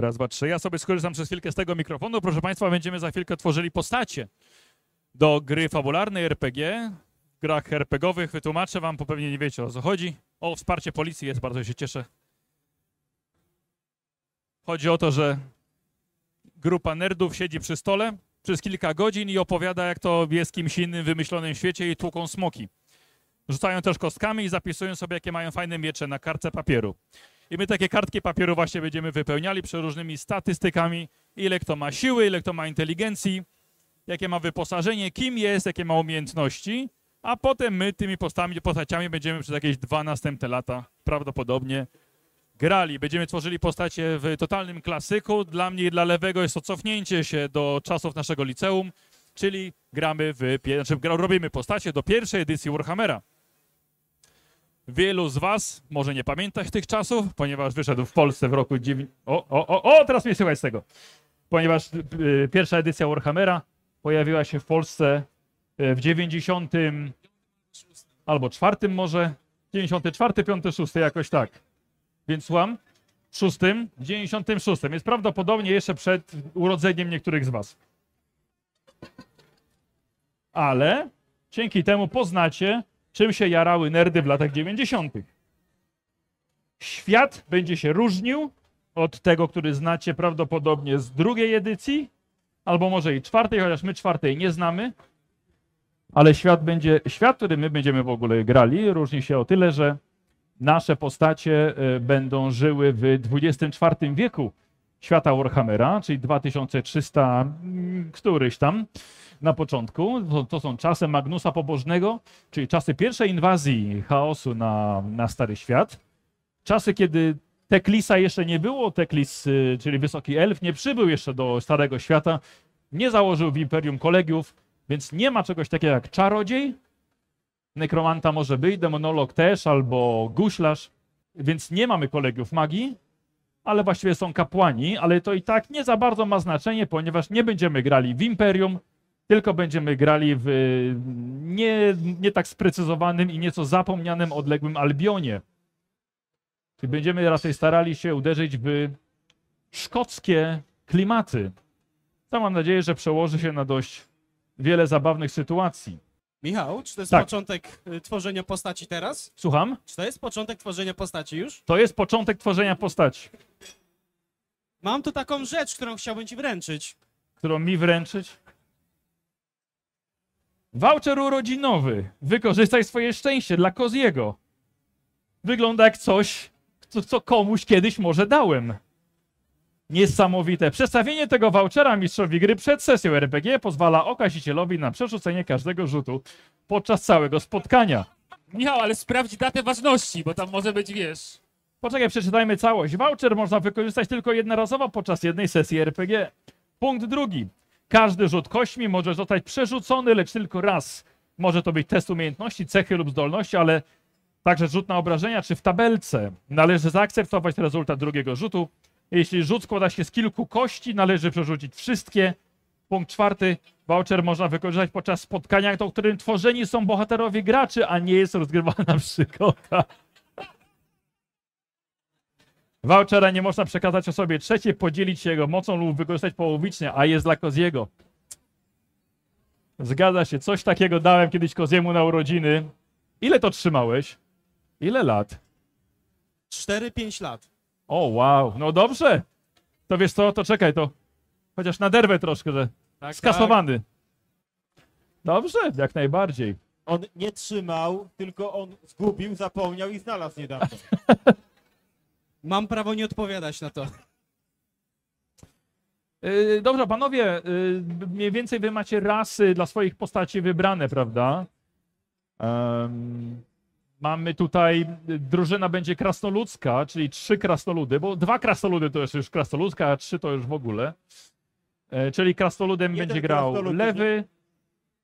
Raz, dwa, trzy. Ja sobie skorzystam przez chwilkę z tego mikrofonu. Proszę Państwa, będziemy za chwilkę tworzyli postacie do gry fabularnej RPG. W grach RPGowych wytłumaczę Wam, bo pewnie nie wiecie o co chodzi. O, wsparcie policji jest, bardzo się cieszę. Chodzi o to, że grupa nerdów siedzi przy stole przez kilka godzin i opowiada, jak to jest kimś innym wymyślonym świecie i tłuką smoki. Rzucają też kostkami i zapisują sobie, jakie mają fajne miecze na kartce papieru. I my takie kartki papieru właśnie będziemy wypełniali przeróżnymi statystykami, ile kto ma siły, ile kto ma inteligencji, jakie ma wyposażenie, kim jest, jakie ma umiejętności, a potem my tymi postami, postaciami będziemy przez jakieś dwa następne lata prawdopodobnie grali. Będziemy tworzyli postacie w totalnym klasyku. Dla mnie i dla Lewego jest to cofnięcie się do czasów naszego liceum, czyli gramy w, znaczy robimy postacie do pierwszej edycji Warhammera. Wielu z was może nie pamiętać tych czasów, ponieważ wyszedł w Polsce w roku 9... O, o, o, o, teraz mnie słychać z tego. Ponieważ y, pierwsza edycja Warhammera pojawiła się w Polsce y, w 90 albo czwartym może, 94, 5, 6, jakoś tak. Więc słucham, w szóstym, w 96. Jest prawdopodobnie jeszcze przed urodzeniem niektórych z was. Ale dzięki temu poznacie, czym się jarały nerdy w latach 90. Świat będzie się różnił od tego, który znacie prawdopodobnie z drugiej edycji, albo może i czwartej, chociaż my czwartej nie znamy. Ale świat będzie, świat, który my będziemy w ogóle grali, różni się o tyle, że nasze postacie e, będą żyły w XXIV wieku świata Warhammera, czyli 2300 mm, któryś tam na początku. To, to są czasy Magnusa Pobożnego, czyli czasy pierwszej inwazji chaosu na, na Stary Świat. Czasy, kiedy Teklisa jeszcze nie było, Teklis, y, czyli Wysoki Elf, nie przybył jeszcze do Starego Świata, nie założył w Imperium kolegiów, więc nie ma czegoś takiego jak czarodziej, nekromanta może być, demonolog też, albo guślarz, więc nie mamy kolegiów magii, ale właściwie są kapłani, ale to i tak nie za bardzo ma znaczenie, ponieważ nie będziemy grali w Imperium, tylko będziemy grali w y, nie, nie tak sprecyzowanym i nieco zapomnianym, odległym Albionie. Czyli będziemy raczej starali się uderzyć w szkockie klimaty. To mam nadzieję, że przełoży się na dość wiele zabawnych sytuacji. Michał, czy to jest Tak. początek y, tworzenia postaci teraz? Słucham? Czy to jest początek tworzenia postaci już? To jest początek tworzenia postaci, Mam tu taką rzecz, którą chciałbym ci wręczyć. którą mi wręczyć. Voucher urodzinowy. Wykorzystaj swoje szczęście dla Koziego. Wygląda jak coś, co, co komuś kiedyś może dałem. Niesamowite. Przedstawienie tego vouchera mistrzowi gry przed sesją RPG pozwala okazicielowi na przerzucenie każdego rzutu podczas całego spotkania. Michał, ale sprawdź datę ważności, bo tam może być, wiesz... Poczekaj, przeczytajmy całość. Voucher można wykorzystać tylko jednorazowo podczas jednej sesji RPG. Punkt drugi. Każdy rzut kośćmi może zostać przerzucony, lecz tylko raz. Może to być test umiejętności, cechy lub zdolności, ale także rzut na obrażenia czy w tabelce. Należy zaakceptować rezultat drugiego rzutu. Jeśli rzut składa się z kilku kości, należy przerzucić wszystkie. Punkt czwarty. Voucher można wykorzystać podczas spotkania, do którym tworzeni są bohaterowie graczy, a nie jest rozgrywana przygoda. Vouchera nie można przekazać osobie trzeciej, podzielić się jego mocą lub wykorzystać połowicznie, a jest dla Koziego. Zgadza się, coś takiego dałem kiedyś Koziemu na urodziny. Ile to trzymałeś? Ile lat? 4-5 lat. O, wow, no dobrze. To wiesz co, to czekaj, to chociaż naderwę troszkę, że Tak, skasowany. Dobrze, jak najbardziej. On nie trzymał, tylko on zgubił, zapomniał i znalazł niedawno. Mam prawo nie odpowiadać na to. Yy, dobrze, panowie, yy, mniej więcej wy macie rasy dla swoich postaci wybrane, prawda? Em, mamy tutaj, y, drużyna będzie krasnoludzka, czyli trzy krasnoludy, bo dwa krasnoludy to jest już krasnoludzka, a trzy to już w ogóle. E, czyli krasnoludem Jeden będzie grał krasnolud Lewy,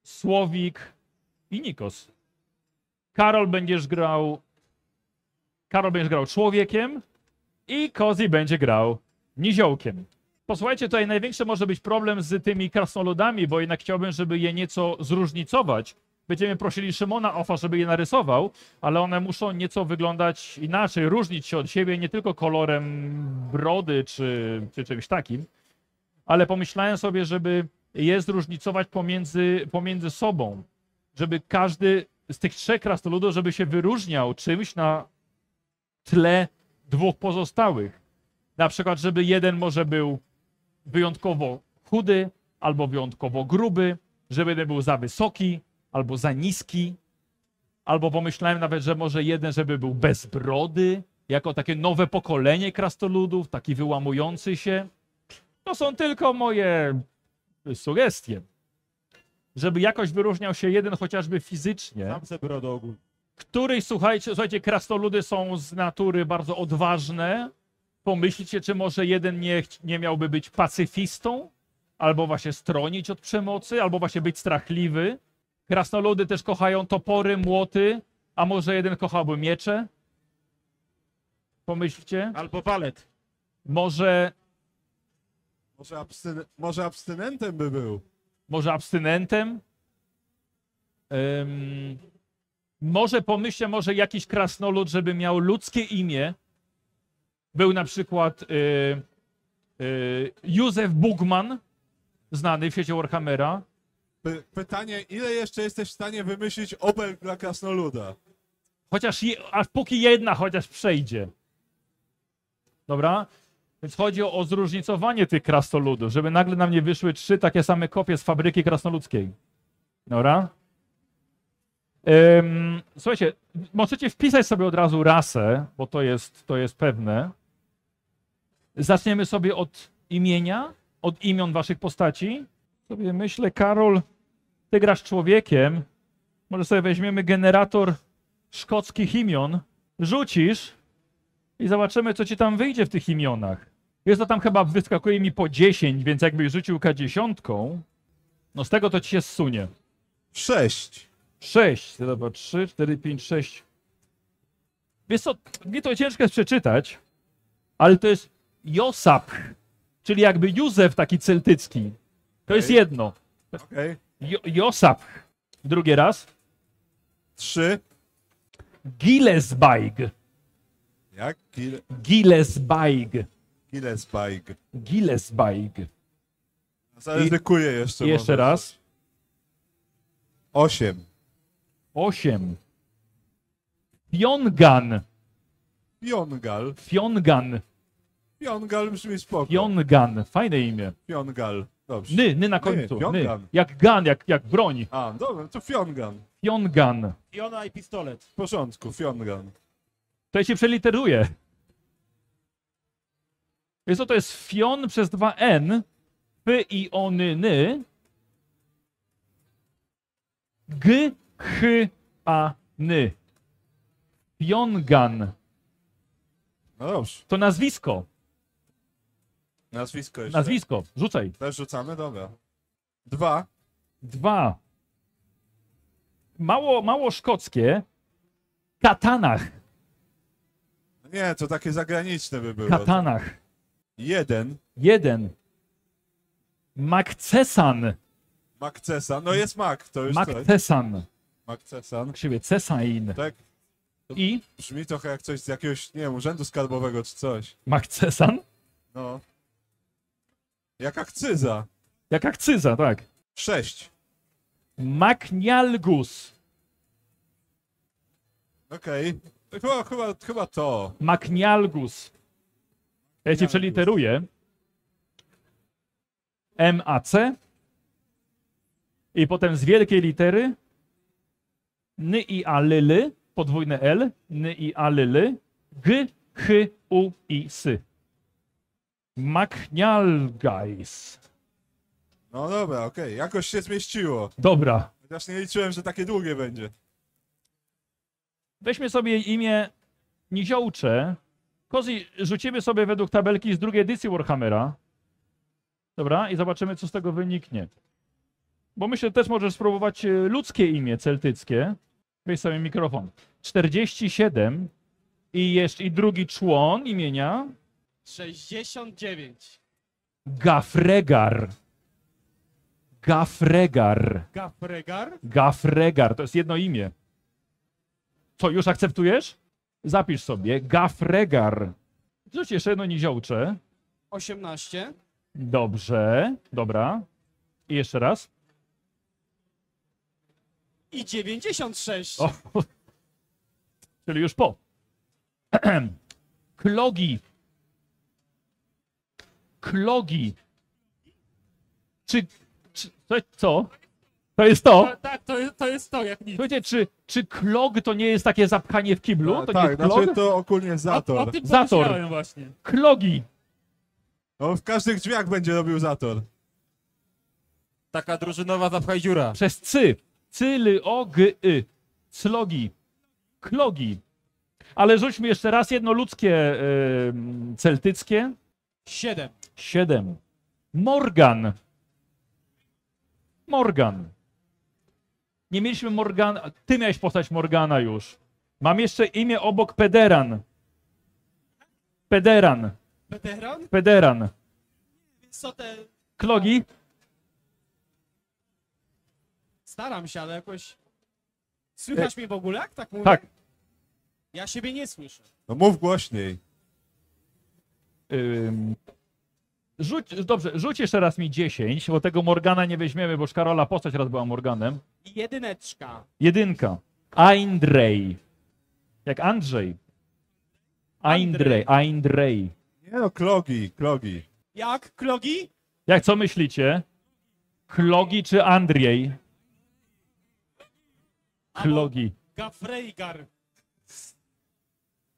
Słowik i Nikos. Karol będziesz grał Karol będziesz grał człowiekiem i Kozi będzie grał niziołkiem. Posłuchajcie, tutaj największy może być problem z tymi krasnoludami, bo jednak chciałbym, żeby je nieco zróżnicować. będziemy prosili Szymona Ofa, żeby je narysował, ale one muszą nieco wyglądać inaczej, różnić się od siebie nie tylko kolorem brody czy, czy czymś takim, ale pomyślałem sobie, żeby je zróżnicować pomiędzy, pomiędzy sobą, żeby każdy z tych trzech krasnoludów, żeby się wyróżniał czymś na tle dwóch pozostałych. Na przykład, żeby jeden może był wyjątkowo chudy albo wyjątkowo gruby, żeby jeden był za wysoki albo za niski, albo pomyślałem nawet, że może jeden, żeby był bez brody, jako takie nowe pokolenie krastoludów, taki wyłamujący się. To są tylko moje sugestie. Żeby jakoś wyróżniał się jeden chociażby fizycznie. Sam se brodogół. Któryś, słuchajcie, słuchajcie, krasnoludy są z natury bardzo odważne. Pomyślcie, czy może jeden nie, nie miałby być pacyfistą, albo właśnie stronić od przemocy, albo właśnie być strachliwy. Krasnoludy też kochają topory, młoty, a może jeden kochałby miecze? Pomyślcie. Albo balet. Może, Może, abstyn- może abstynentem by był. może abstynentem? Ym, może pomyślcie, może jakiś krasnolud, żeby miał ludzkie imię. Był na przykład y, y, Józef Bugman, znany w świecie Warhammera. Py- pytanie, ile jeszcze jesteś w stanie wymyślić obelg dla krasnoluda? Chociaż, je, aż póki jedna chociaż przejdzie. Dobra? Więc chodzi o, o zróżnicowanie tych krasnoludów, żeby nagle nam nie wyszły trzy takie same kopie z fabryki krasnoludzkiej. Dobra? Słuchajcie, możecie wpisać sobie od razu rasę, bo to jest, to jest pewne. Zaczniemy sobie od imienia, od imion waszych postaci. Sobie myślę, Karol, ty grasz człowiekiem. Może sobie weźmiemy generator szkockich imion, rzucisz i zobaczymy, co ci tam wyjdzie w tych imionach. Jest to tam chyba wyskakuje mi po 10, więc jakbyś rzucił K10, no z tego to ci się zsunie. Sześć. 6, dobra, 3, 4, 5, 6. Wiesz co, mnie to ciężko jest przeczytać, ale to jest Josap, czyli jakby Józef taki celtycki. To jest Okej. jedno. Okej. Jo Josap. Drugi raz. Trzy. Gillesbaig. Jak? Gil- Gillesbaig. Gillespike. Gillesbaig. Zaryzykuję jeszcze. Jeszcze może. raz. Osiem. 8. Fiongan. Fiongal. Fiongan. Fiongal brzmi spoko. Fiongan. Fajne imię. Fiongal. Dobrze. Ny, ny na końcu. Ny. Fiongan. Jak gan, jak, jak broń. A, dobra, to Fiongan. Fiongan. Fiona i pistolet. W porządku, Fiongan. To się przeliteruję. Wiesz co, to jest fion przez dwa N. P i ony ny. G, ch, a, ny. Fiongan. No dobrze. To nazwisko. Nazwisko jeszcze. Nazwisko. Rzucaj. Też rzucamy? Dobra. Dwa. Dwa. Mało, mało szkockie. Katanach. Nie, to takie zagraniczne by było. Katanach. Jeden. Jeden. Makcesan. Makcesan. No jest mak, to już coś. Makcesan. Krzywie, cesain. Tak, I brzmi trochę jak coś z jakiegoś, nie wiem, urzędu skarbowego czy coś. Makcesan? No. Jak akcyza. Jak akcyza, tak. Sześć. Maknialgus. Okej. To Chyba, chyba, chyba to. Maknialgus. Ja ci Maknialgus. przeliteruję. M-A-C. I potem z wielkiej litery N i A lyly, podwójne L, N i A lyly, G, H, U i S. Maknialgais. No dobra, okej. Jakoś się zmieściło. Dobra. Chociaż nie liczyłem, że takie długie będzie. Weźmy sobie imię Niziołcze. Kozi, rzucimy sobie według tabelki z drugiej edycji Warhammera. Dobra, i zobaczymy, co z tego wyniknie. Bo myślę, też możesz spróbować e, ludzkie imię celtyckie. Weź sobie mikrofon. 47 i jeszcze i drugi człon imienia 69. Gafregar. Gafregar. Gafregar. Gafregar, to jest jedno imię. Co, już akceptujesz? Zapisz sobie. Gafregar. Rzuć jeszcze jedno niziołcze. 18. Dobrze, dobra. I jeszcze raz. I 96. O, czyli już po. Klogi. Klogi. Czy, czy to, co? To jest to? To, tak, to jest, to jest to, jak nic. Słuchajcie, czy, czy klog to nie jest takie zapchanie w kiblu? A, To nie tak, jest klog? znaczy to ogólnie O, o zator. tym Zator. właśnie. Klogi. No, w każdych drzwiach będzie robił zator. Taka drużynowa zapchaj dziura. Przez cy. Cyly, o, g, y. Clogi. Klogi. Ale rzućmy jeszcze raz jedno ludzkie y, celtyckie. 7. Siedem. Morgan. Morgan. Nie mieliśmy Morgana. Ty miałeś postać Morgana już. Mam jeszcze imię obok Pederan. Pederan. Pederan. Te... Klogi? Staram się, ale jakoś... Słychać mnie w ogóle, jak tak mówię? Tak. Ja siebie nie słyszę. No mów głośniej. Ym, Rzuć, dobrze, rzuć jeszcze raz mi 10, bo tego Morgana nie weźmiemy, bo Szkarola postać raz była Morganem. I jedyneczka. Jedynka. Eindrej. Jak Andrzej. Eindrej, Eindrej. Nie no, klogi, klogi. Jak? Klogi? Jak co myślicie? Klogi czy Andrzej? Klogi. Gafreigar.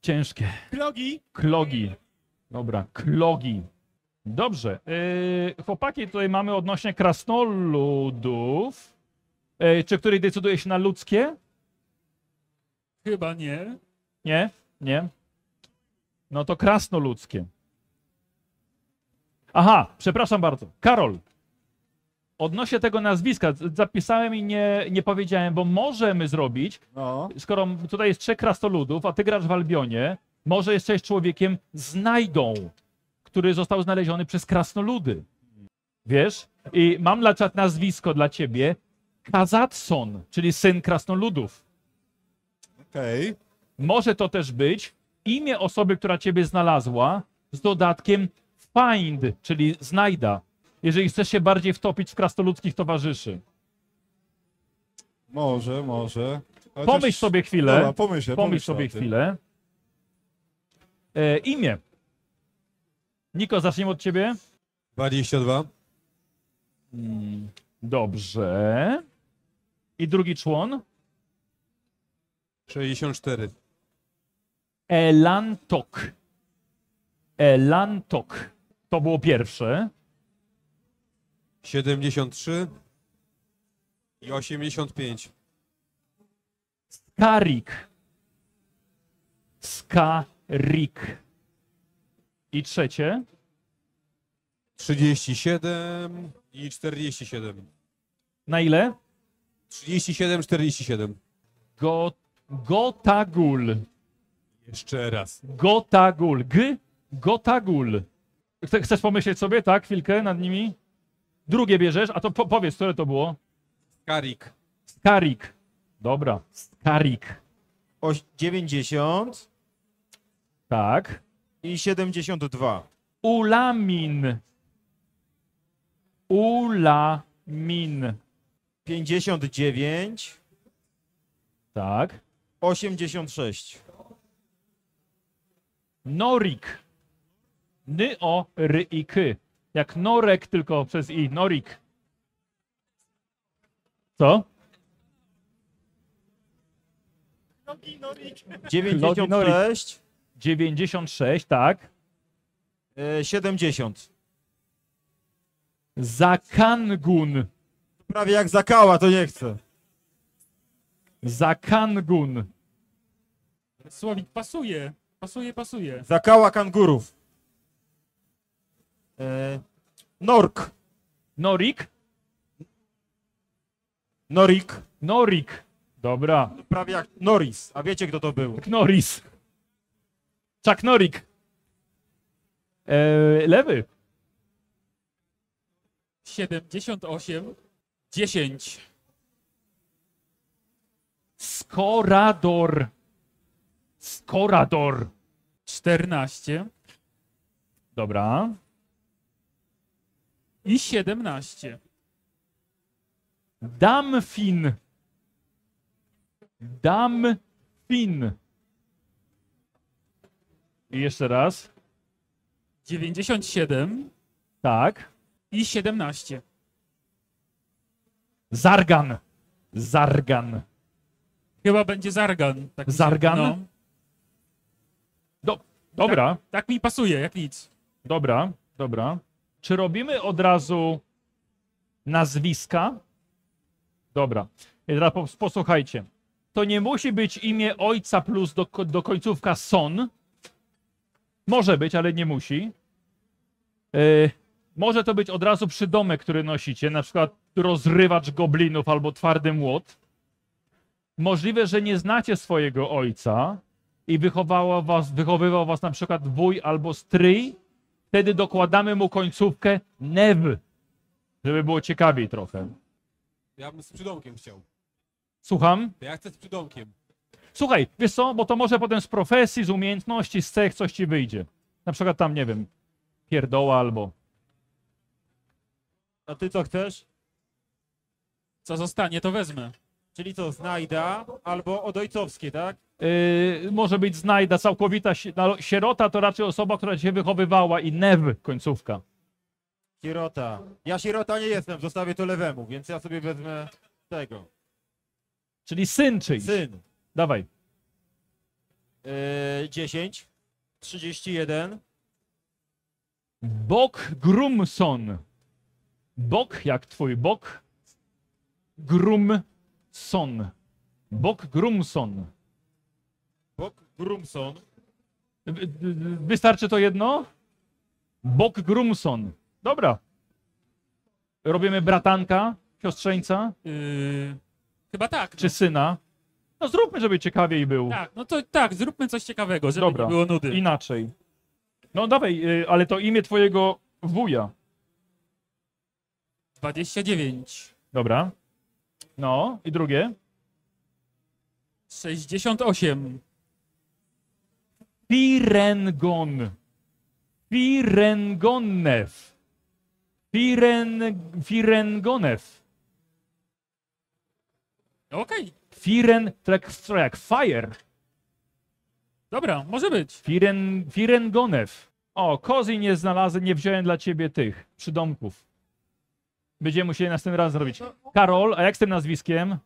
Ciężkie. Klogi? Klogi. Dobra, klogi. Dobrze. Yy, chłopaki, tutaj mamy odnośnie krasnoludów. Yy, czy któryś decyduje się na ludzkie? Chyba nie. Nie? Nie? No to krasnoludzkie. Aha, przepraszam bardzo. Karol. Odnośnie tego nazwiska, zapisałem i nie, nie powiedziałem, bo możemy zrobić, No. skoro tutaj jest trzech krasnoludów, a ty grasz w Albionie, może jesteś człowiekiem znajdą, który został znaleziony przez krasnoludy. Wiesz? I mam dla czat nazwisko dla ciebie. Kazatson, czyli syn krasnoludów. Okej. Może to też być imię osoby, która ciebie znalazła, z dodatkiem find, czyli znajda. Jeżeli chcesz się bardziej wtopić w krasnoludzkich towarzyszy. Może, może. Chociaż- Pomyśl sobie chwilę. Dobra, pomyślę, Pomyśl pomyślę sobie chwilę. E, imię. Niko, zaczniemy od ciebie. 22. Mm, Dobrze. I drugi człon. 64. Elantok. Elantok. To było pierwsze. 73. I 85. Skarik. Skarik. I trzecie. 37 i 47. Na ile? 37, 47. Go, gotagul. Jeszcze raz. Gotagul. G. Gotagul. Chce- Chcesz pomyśleć sobie, tak? Chwilkę nad nimi? Drugie bierzesz, a to po, powiedz, które to było? Karik. Skarik. Dobra. Skarik. Oś- 90 Tak. i 72. Ulamin. Ulamin. 59, Tak. 86. Norik. Ny o ry i k. Jak norek, tylko przez i. Norik. Co? 96, 96, tak. e, 70. Zakangun. Prawie jak zakała, to nie chcę. Zakangun. Słowik pasuje. Pasuje, pasuje. Zakała kangurów. E, Nork. Norik. Norik. Norik. Dobra. Prawie jak Norris. A wiecie kto to był? Norris. Chuck Norik. Eee, lewy. 78. 10. Skorador. Skorador. 14. Dobra. I 17. Damfin. Damfin. I jeszcze raz. 97. Tak. I 17. Zargan. Zargan. Chyba będzie Zargan. Tak Zargan? No, Do, dobra, tak mi pasuje, jak nic. dobra, dobra. Czy robimy od razu nazwiska? Dobra. Teraz pos- posłuchajcie. To nie musi być imię ojca plus do, do końcówka son. Może być, ale nie musi. Yy, może to być od razu przydomek, który nosicie, na przykład rozrywacz goblinów albo twardy młot. Możliwe, że nie znacie swojego ojca i was, wychowywał was na przykład wuj albo stryj. Wtedy dokładamy mu końcówkę nev, żeby było ciekawiej trochę. Ja bym z przydomkiem chciał. Słucham? To ja chcę z przydomkiem. Słuchaj, wiesz co, bo to może potem z profesji, z umiejętności, z cech coś ci wyjdzie. Na przykład tam, nie wiem, pierdoła albo... A ty co chcesz? Co zostanie, to wezmę. Czyli co, znajda albo odojcowskie, tak? Yy, może być znajda, całkowita si- sierota to raczej osoba, która się wychowywała i nev końcówka. Sierota. Ja sierota nie jestem, zostawię to lewemu, więc ja sobie wezmę tego. Czyli syn czyjś. Syn. Dawaj. Yy, 10. 31. Bok Grumson. Bok jak twój bok. Grumson. Bok Grumson. Grumson. Wy- wy- Wystarczy to jedno? Bok Grumson. Dobra. Robimy bratanka, siostrzeńca Yy, chyba tak. czy No. syna. No zróbmy, żeby ciekawiej był. Tak, no to tak, zróbmy coś ciekawego, żeby Dobra. nie było nudy. Inaczej. No dawaj, y, ale to imię twojego wuja. 29. Dobra. No i drugie. 68. Firengon. Firengonew. Firen... Firengonew. Okej, Firen... To jak, to jak fire. dobra, może być. Firen... Firengonew. O, kozy nie znalazłem, nie wziąłem dla ciebie tych przydomków. Będziemy musieli następnym razem zrobić. Karol, a jak z tym nazwiskiem?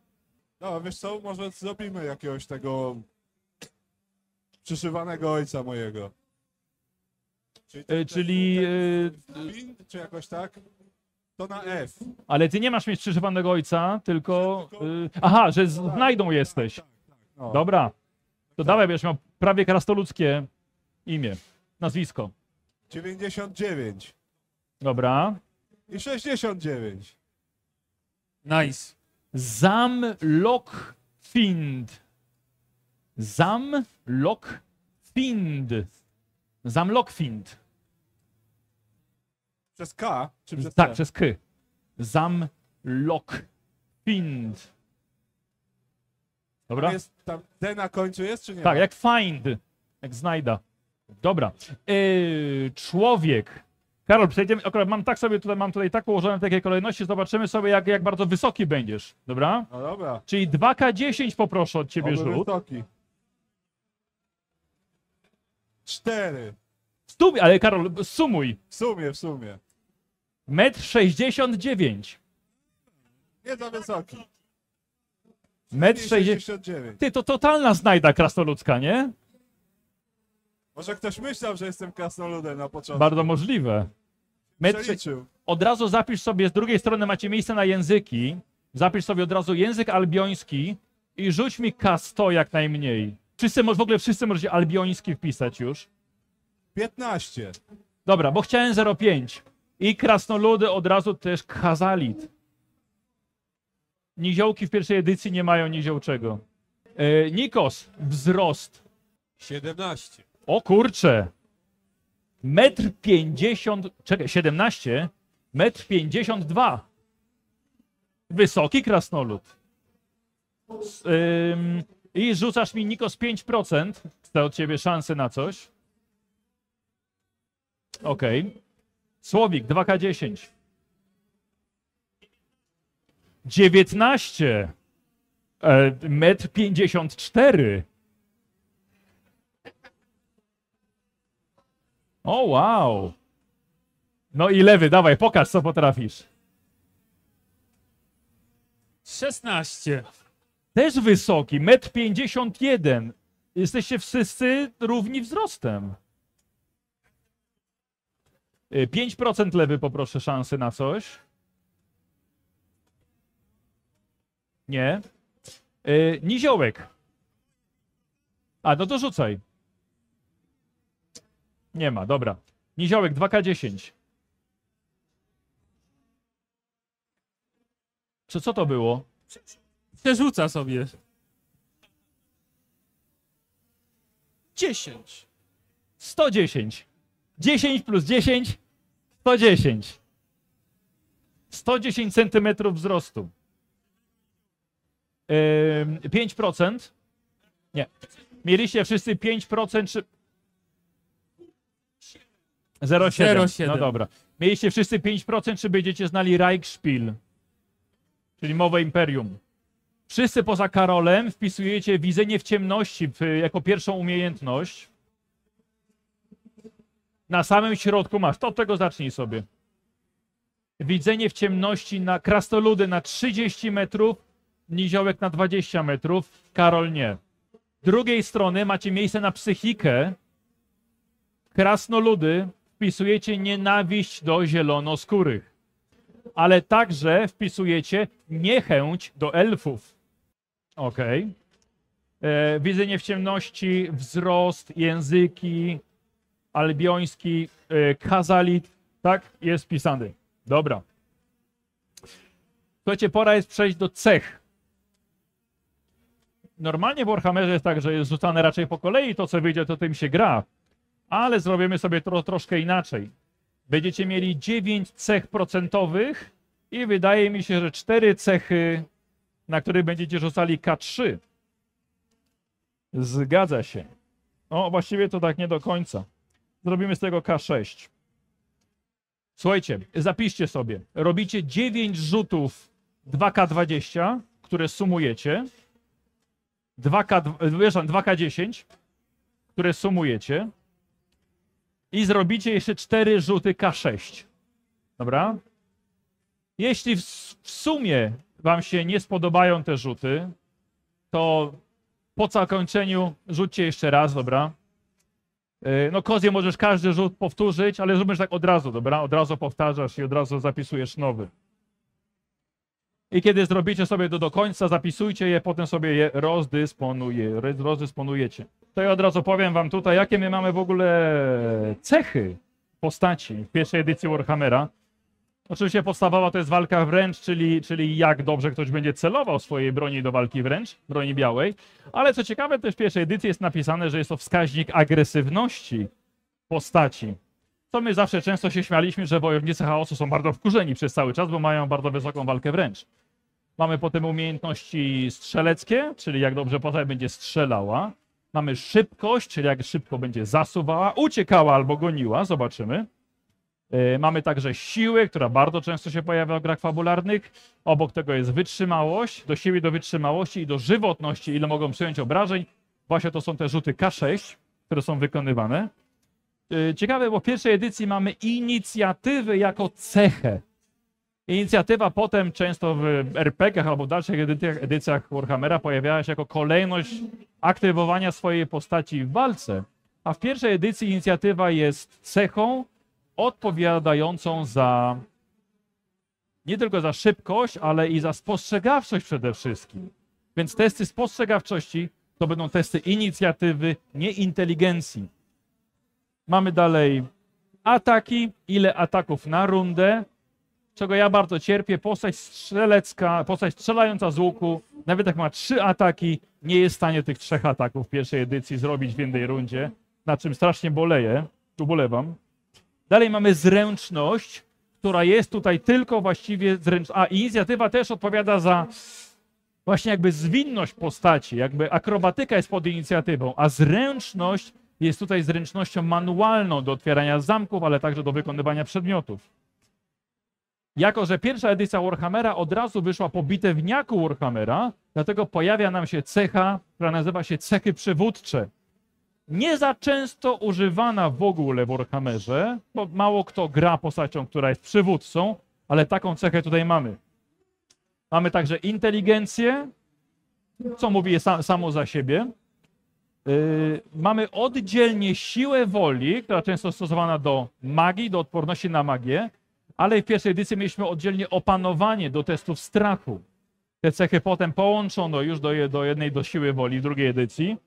No, wiesz co, może zrobimy jakiegoś tego przyszywanego ojca mojego. Czyli, Y, czyli, ten Fin, czy jakoś tak? To na F. Ale ty nie masz mieć przyszywanego ojca, tylko... y, aha, że znajdą jesteś. Tak, tak, no. Dobra. To dawaj, będziesz miał prawie krastoludzkie imię, nazwisko. 99 Dobra. i 69. Nice. Zamlockfind. Zamlockfind. Zamlockfind. Przez K czy przez Tak, C? przez K. Zamlockfind. Dobra? Jest tam D na końcu jest, czy nie? Tak, jak find. Jak znajda. Dobra. Yy, człowiek. Karol, przejdziemy. Akurat mam tak sobie tutaj, mam tutaj tak ułożone w takiej kolejności, zobaczymy sobie, jak, jak bardzo wysoki będziesz. Dobra? No dobra. Czyli 2K10 poproszę od ciebie Oby rzut. wysoki. 4. Stum, ale Karol, sumuj. W sumie, w sumie. Metr 69. Nie za wysoki. Metr 60. 69. Ty, to totalna znajda krasnoludzka, nie? Może ktoś myślał, że jestem krasnoludem na początku. Bardzo możliwe. Metr, Przeliczył. od razu zapisz sobie, z drugiej strony macie miejsce na języki. Zapisz sobie od razu język albioński i rzuć mi K100 jak najmniej. Wszyscy, w ogóle wszyscy możecie albioński wpisać już. 15. Dobra, bo chciałem 0,5. I krasnoludy od razu też Khazalit. Niziołki w pierwszej edycji nie mają niziołczego. E, Nikos, wzrost. 17. O kurcze. Metr 50, czekaj, 17, metr 52. Wysoki krasnolud. S- ym, I rzucasz mi Nikos 5%. Chcę od ciebie szansę na coś. Okej. Słowik 2K10. 19. E, metr 54. O, wow. No i lewy, dawaj, pokaż co potrafisz. 16. Też wysoki, metr 51. Jesteście wszyscy równi wzrostem. Y, 5% lewy poproszę szansy na coś. Nie. Y, Niziołek. A, no to rzucaj. Nie ma, dobra. Niziołek 2K10. Co, co to było? Przerzuca sobie. 10. 110. 10 plus 10, 110. 110 centymetrów wzrostu. Ym, 5%. Nie. Mieliście wszyscy 5% czy... 0,7. 0,7. No dobra. Mieliście wszyscy 5% czy będziecie znali Reichspiel? Czyli mowę Imperium. Wszyscy poza Karolem wpisujecie widzenie w ciemności jako pierwszą umiejętność. Na samym środku masz. To od tego zacznij sobie. Widzenie w ciemności na krasnoludy na 30 metrów, niziołek na 20 metrów, Karol nie. Drugiej strony macie miejsce na psychikę. Krasnoludy wpisujecie nienawiść do zielonoskórych. Ale także wpisujecie niechęć do elfów. Okej. E, Widzenie w ciemności, wzrost, języki, albioński, e, kazalit, tak? Jest wpisany. Dobra. Słuchajcie, pora jest przejść do cech. Normalnie w Warhammerze jest tak, że jest rzucane raczej po kolei, to co wyjdzie, to tym się gra. Ale zrobimy sobie to troszkę inaczej. Będziecie mieli 9 cech procentowych i wydaje mi się, że 4 cechy, na których będziecie rzucali K3. Zgadza się. O, właściwie to tak nie do końca. Zrobimy z tego K6. Słuchajcie, zapiszcie sobie. Robicie 9 rzutów 2K20, które sumujecie. 2K, przepraszam, 2K10, które sumujecie. I zrobicie jeszcze 4 rzuty K6. Dobra? Jeśli w, w sumie Wam się nie spodobają te rzuty, to po zakończeniu rzućcie jeszcze raz, dobra? Yy, No kozję możesz każdy rzut powtórzyć, ale zrobisz tak od razu, dobra? Od razu powtarzasz i od razu zapisujesz nowy. I kiedy zrobicie sobie to do końca, zapisujcie je, potem sobie je rozdysponuje, rozdysponujecie. To ja od razu powiem wam tutaj, jakie my mamy w ogóle cechy postaci w pierwszej edycji Warhammera. Oczywiście podstawowa to jest walka wręcz, czyli, czyli jak dobrze ktoś będzie celował swojej broni do walki wręcz, broni białej. Ale co ciekawe, też w pierwszej edycji jest napisane, że jest to wskaźnik agresywności postaci. To my zawsze często się śmialiśmy, że wojownicy chaosu są bardzo wkurzeni przez cały czas, bo mają bardzo wysoką walkę wręcz. Mamy potem umiejętności strzeleckie, czyli jak dobrze postać będzie strzelała. Mamy szybkość, czyli jak szybko będzie zasuwała, uciekała albo goniła, zobaczymy. Yy, Mamy także siłę, która bardzo często się pojawia w grach fabularnych. Obok tego jest wytrzymałość, do siły, do wytrzymałości i do żywotności, ile mogą przyjąć obrażeń. Właśnie to są te rzuty K6, które są wykonywane. Yy, Ciekawe, bo w pierwszej edycji mamy inicjatywę jako cechę. Inicjatywa potem często w RPG-ach albo w dalszych edycjach, edycjach Warhammera pojawiała się jako kolejność aktywowania swojej postaci w walce. A w pierwszej edycji inicjatywa jest cechą odpowiadającą za nie tylko za szybkość, ale i za spostrzegawczość przede wszystkim. Więc testy spostrzegawczości to będą testy inicjatywy, nie inteligencji. Mamy dalej ataki, ile ataków na rundę, czego ja bardzo cierpię. Postać strzelecka, postać strzelająca z łuku, nawet jak ma trzy ataki, nie jest w stanie tych trzech ataków w pierwszej edycji zrobić w jednej rundzie, na czym strasznie boleję, ubolewam. Dalej mamy zręczność, która jest tutaj tylko właściwie zręczna. A inicjatywa też odpowiada za właśnie jakby zwinność postaci, jakby akrobatyka jest pod inicjatywą, a zręczność jest tutaj zręcznością manualną do otwierania zamków, ale także do wykonywania przedmiotów. Jako, że pierwsza edycja Warhammera od razu wyszła po bitewniaku Warhammera, dlatego pojawia nam się cecha, która nazywa się cechy przywódcze. Nie za często używana w ogóle w Warhammerze, bo mało kto gra postacią, która jest przywódcą, ale taką cechę tutaj mamy. Mamy także inteligencję, co mówi sa, samo za siebie. Yy, mamy oddzielnie siłę woli, która często stosowana do magii, do odporności na magię, ale w pierwszej edycji mieliśmy oddzielnie opanowanie do testów strachu. Te cechy potem połączono już do, do jednej do siły woli w drugiej edycji.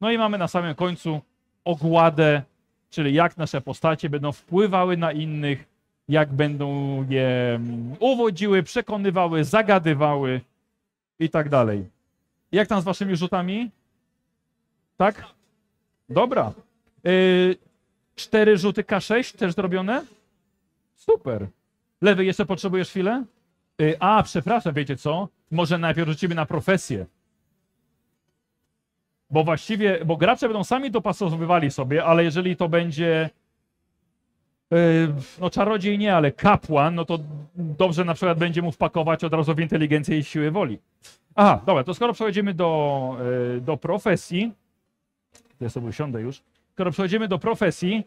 No i mamy na samym końcu ogładę, czyli jak nasze postacie będą wpływały na innych, jak będą je mm, uwodziły, przekonywały, zagadywały i tak dalej. Jak tam z waszymi rzutami? Tak? Dobra. Yy, cztery rzuty K6 też zrobione? Super. Lewy, jeszcze potrzebujesz chwilę? Yy, a, przepraszam, wiecie co? Może najpierw rzucimy na profesję. Bo właściwie, bo gracze będą sami dopasowywali sobie, ale jeżeli to będzie yy, no czarodziej nie, ale kapłan, no to dobrze na przykład będzie mu wpakować od razu w inteligencję i siłę woli. Aha, dobra, to skoro przechodzimy do, yy, do profesji, ja sobie usiądę już, skoro przechodzimy do profesji,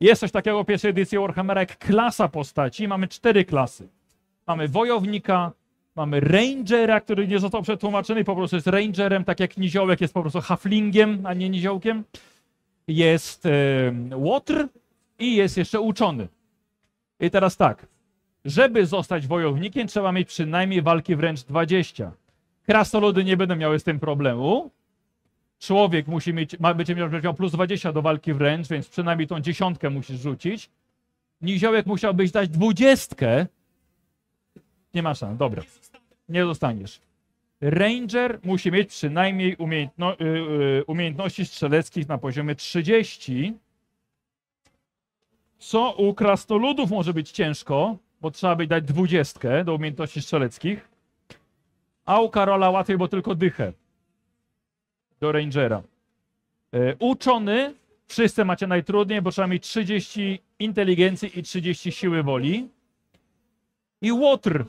jest coś takiego w pierwszej edycji Warhammera jak klasa postaci. Mamy cztery klasy. Mamy wojownika, mamy rangera, który nie został przetłumaczony, po prostu jest rangerem, tak jak niziołek jest po prostu haflingiem, a nie niziołkiem. Jest łotr i jest jeszcze uczony. I teraz tak, żeby zostać wojownikiem, trzeba mieć przynajmniej walki wręcz 20. Krasnoludy nie będą miały z tym problemu. Człowiek musi mieć, ma, będzie miał plus 20 do walki wręcz, więc przynajmniej tą dziesiątkę musisz rzucić. Niziołek musiałbyś dać dwudziestkę. Nie masz szans, dobra. Nie dostaniesz. Ranger musi mieć przynajmniej umiejętno, y, y, umiejętności strzeleckich na poziomie 30. Co u krasnoludów może być ciężko, bo trzeba by dać dwudziestkę do umiejętności strzeleckich. A u Karola łatwiej, bo tylko dychę do Rangera. E, uczony, wszyscy macie najtrudniej, bo trzeba mieć 30 inteligencji i 30 siły woli. I łotr,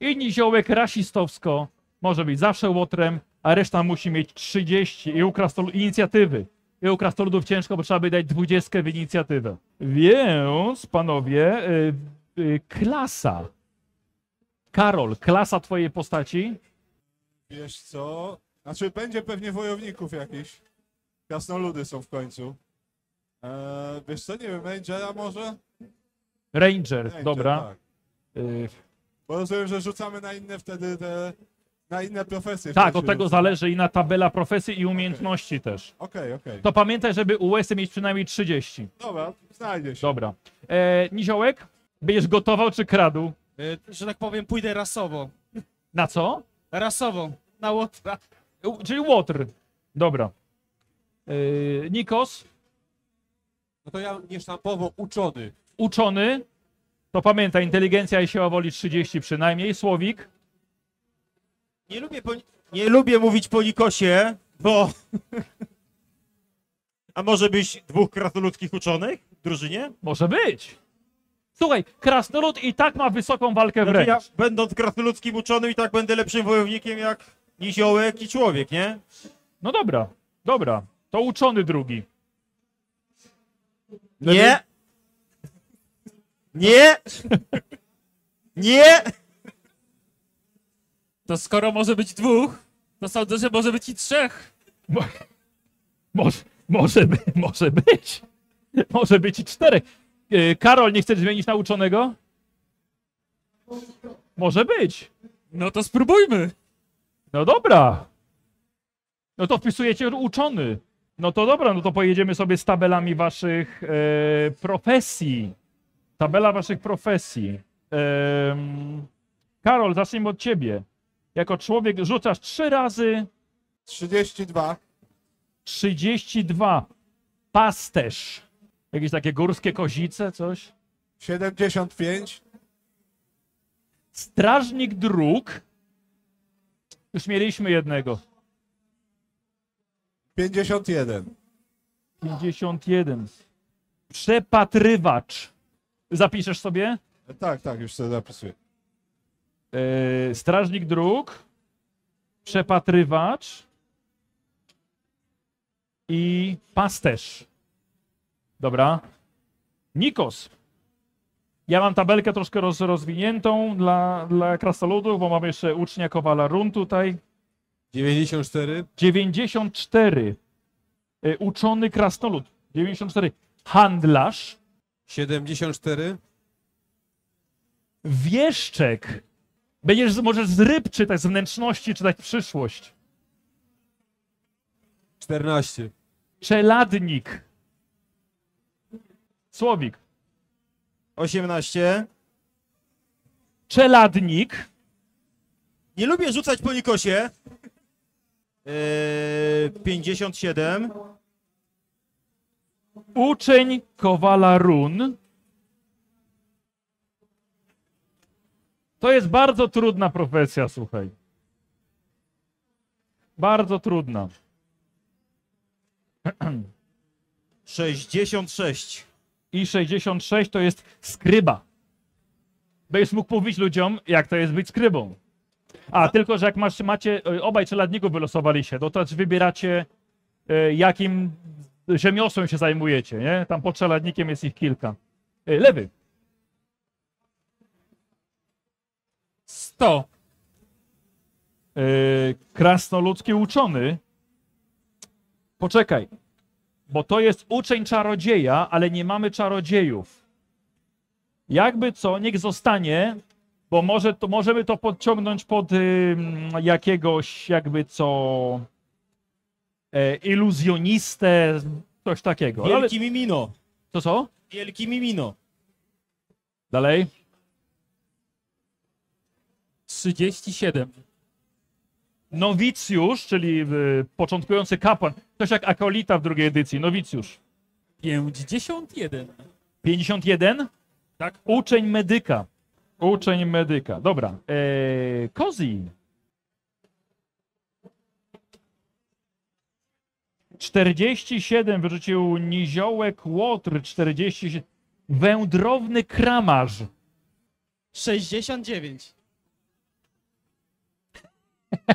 i niziołek rasistowsko może być zawsze łotrem, a reszta musi mieć 30 i u inicjatywy. I u krasnoludów ciężko, bo trzeba by dać 20 w inicjatywę. Więc, panowie, y, y, klasa. Karol, klasa twojej postaci? Wiesz co? Znaczy będzie pewnie wojowników jakiś. Krasnoludy są w końcu. Eee, wiesz co, nie wiem, Rangera może? Ranger, Ranger, dobra. Tak. Bo rozumiem, że rzucamy na inne wtedy te... Na inne profesje. Tak, od tego zależy i na tabela profesji i umiejętności też. Okej, okej. To pamiętaj, żeby USy mieć przynajmniej 30. Dobra, znajdzie się. Dobra. E, Niziołek, będziesz gotował czy kradł? Y, że tak powiem, pójdę rasowo. Na co? Rasowo. Na łotra. U, czyli Łotr. Dobra. E, Nikos, No to ja niesztampowo uczony. uczony. To pamiętaj, inteligencja i siła woli 30 przynajmniej. Słowik, Nie lubię, po, nie lubię mówić po Nikosie, bo... A może być dwóch krasnoludzkich uczonych w drużynie? może być. Słuchaj, krasnolud i tak ma wysoką walkę Znaczy wręcz. ja, będąc krasnoludzkim uczonym, i tak będę lepszym wojownikiem jak niziołek i człowiek, nie? No dobra, dobra. To uczony drugi. Nie! Nie! Nie! To skoro może być dwóch, to sądzę, że może być i trzech. Może, może, by, może być. Może być i czterech. E, Karol, nie chcesz zmienić na uczonego? Może być. No to spróbujmy. No dobra. No to wpisujecie uczony. No to dobra, no to pojedziemy sobie z tabelami waszych e, profesji. Tabela waszych profesji. Em, Karol, zacznijmy od ciebie. Jako człowiek rzucasz trzy razy 32. 32. Pasterz. Jakieś takie górskie kozice, coś? 75. Strażnik dróg. Już mieliśmy jednego. 51. 51. Przepatrywacz. Zapiszesz sobie? E, Tak, tak, już sobie zapisuję. Yy, strażnik dróg, przepatrywacz i pasterz. Dobra. Nikos. Ja mam tabelkę troszkę roz, rozwiniętą dla, dla krasnoludów, bo mam jeszcze ucznia Kowala Run tutaj. 94. 94. Yy, uczony krasnolud. 94. Handlarz. 74. Wieszczek. Będziesz, możesz z ryb czytać, z wnętrzności czytać przyszłość. 14. Czeladnik. Słowik. 18. Czeladnik. Nie lubię rzucać po Nikosie. Eee, 57. Uczeń Kowala Run. To jest bardzo trudna profesja, słuchaj. Bardzo trudna. 66. I 66 to jest skryba. Będziesz mógł mówić ludziom, jak to jest być skrybą. A, tylko, że jak masz, macie, e, obaj czeladników wylosowali się, to też wybieracie, e, jakim rzemiosłem się zajmujecie, nie? Tam pod czeladnikiem jest ich kilka. E, Lewy. 100. E, krasnoludzki uczony. Poczekaj, bo to jest uczeń czarodzieja, ale nie mamy czarodziejów. Jakby co, niech zostanie, bo może to, możemy to podciągnąć pod jakiegoś, jakby co, e, iluzjonistę, coś takiego. Ale, Wielki Mimino. to co? Wielki Mimino. Dalej. 37. Nowicjusz, czyli y, początkujący kapłan. Coś jak akolita w drugiej edycji. Nowicjusz. 51. 51? Tak. Uczeń medyka. Uczeń medyka. Dobra. Eee, Kozi. 47 wyrzucił Niziołek Łotr. 47. Wędrowny kramarz. 69.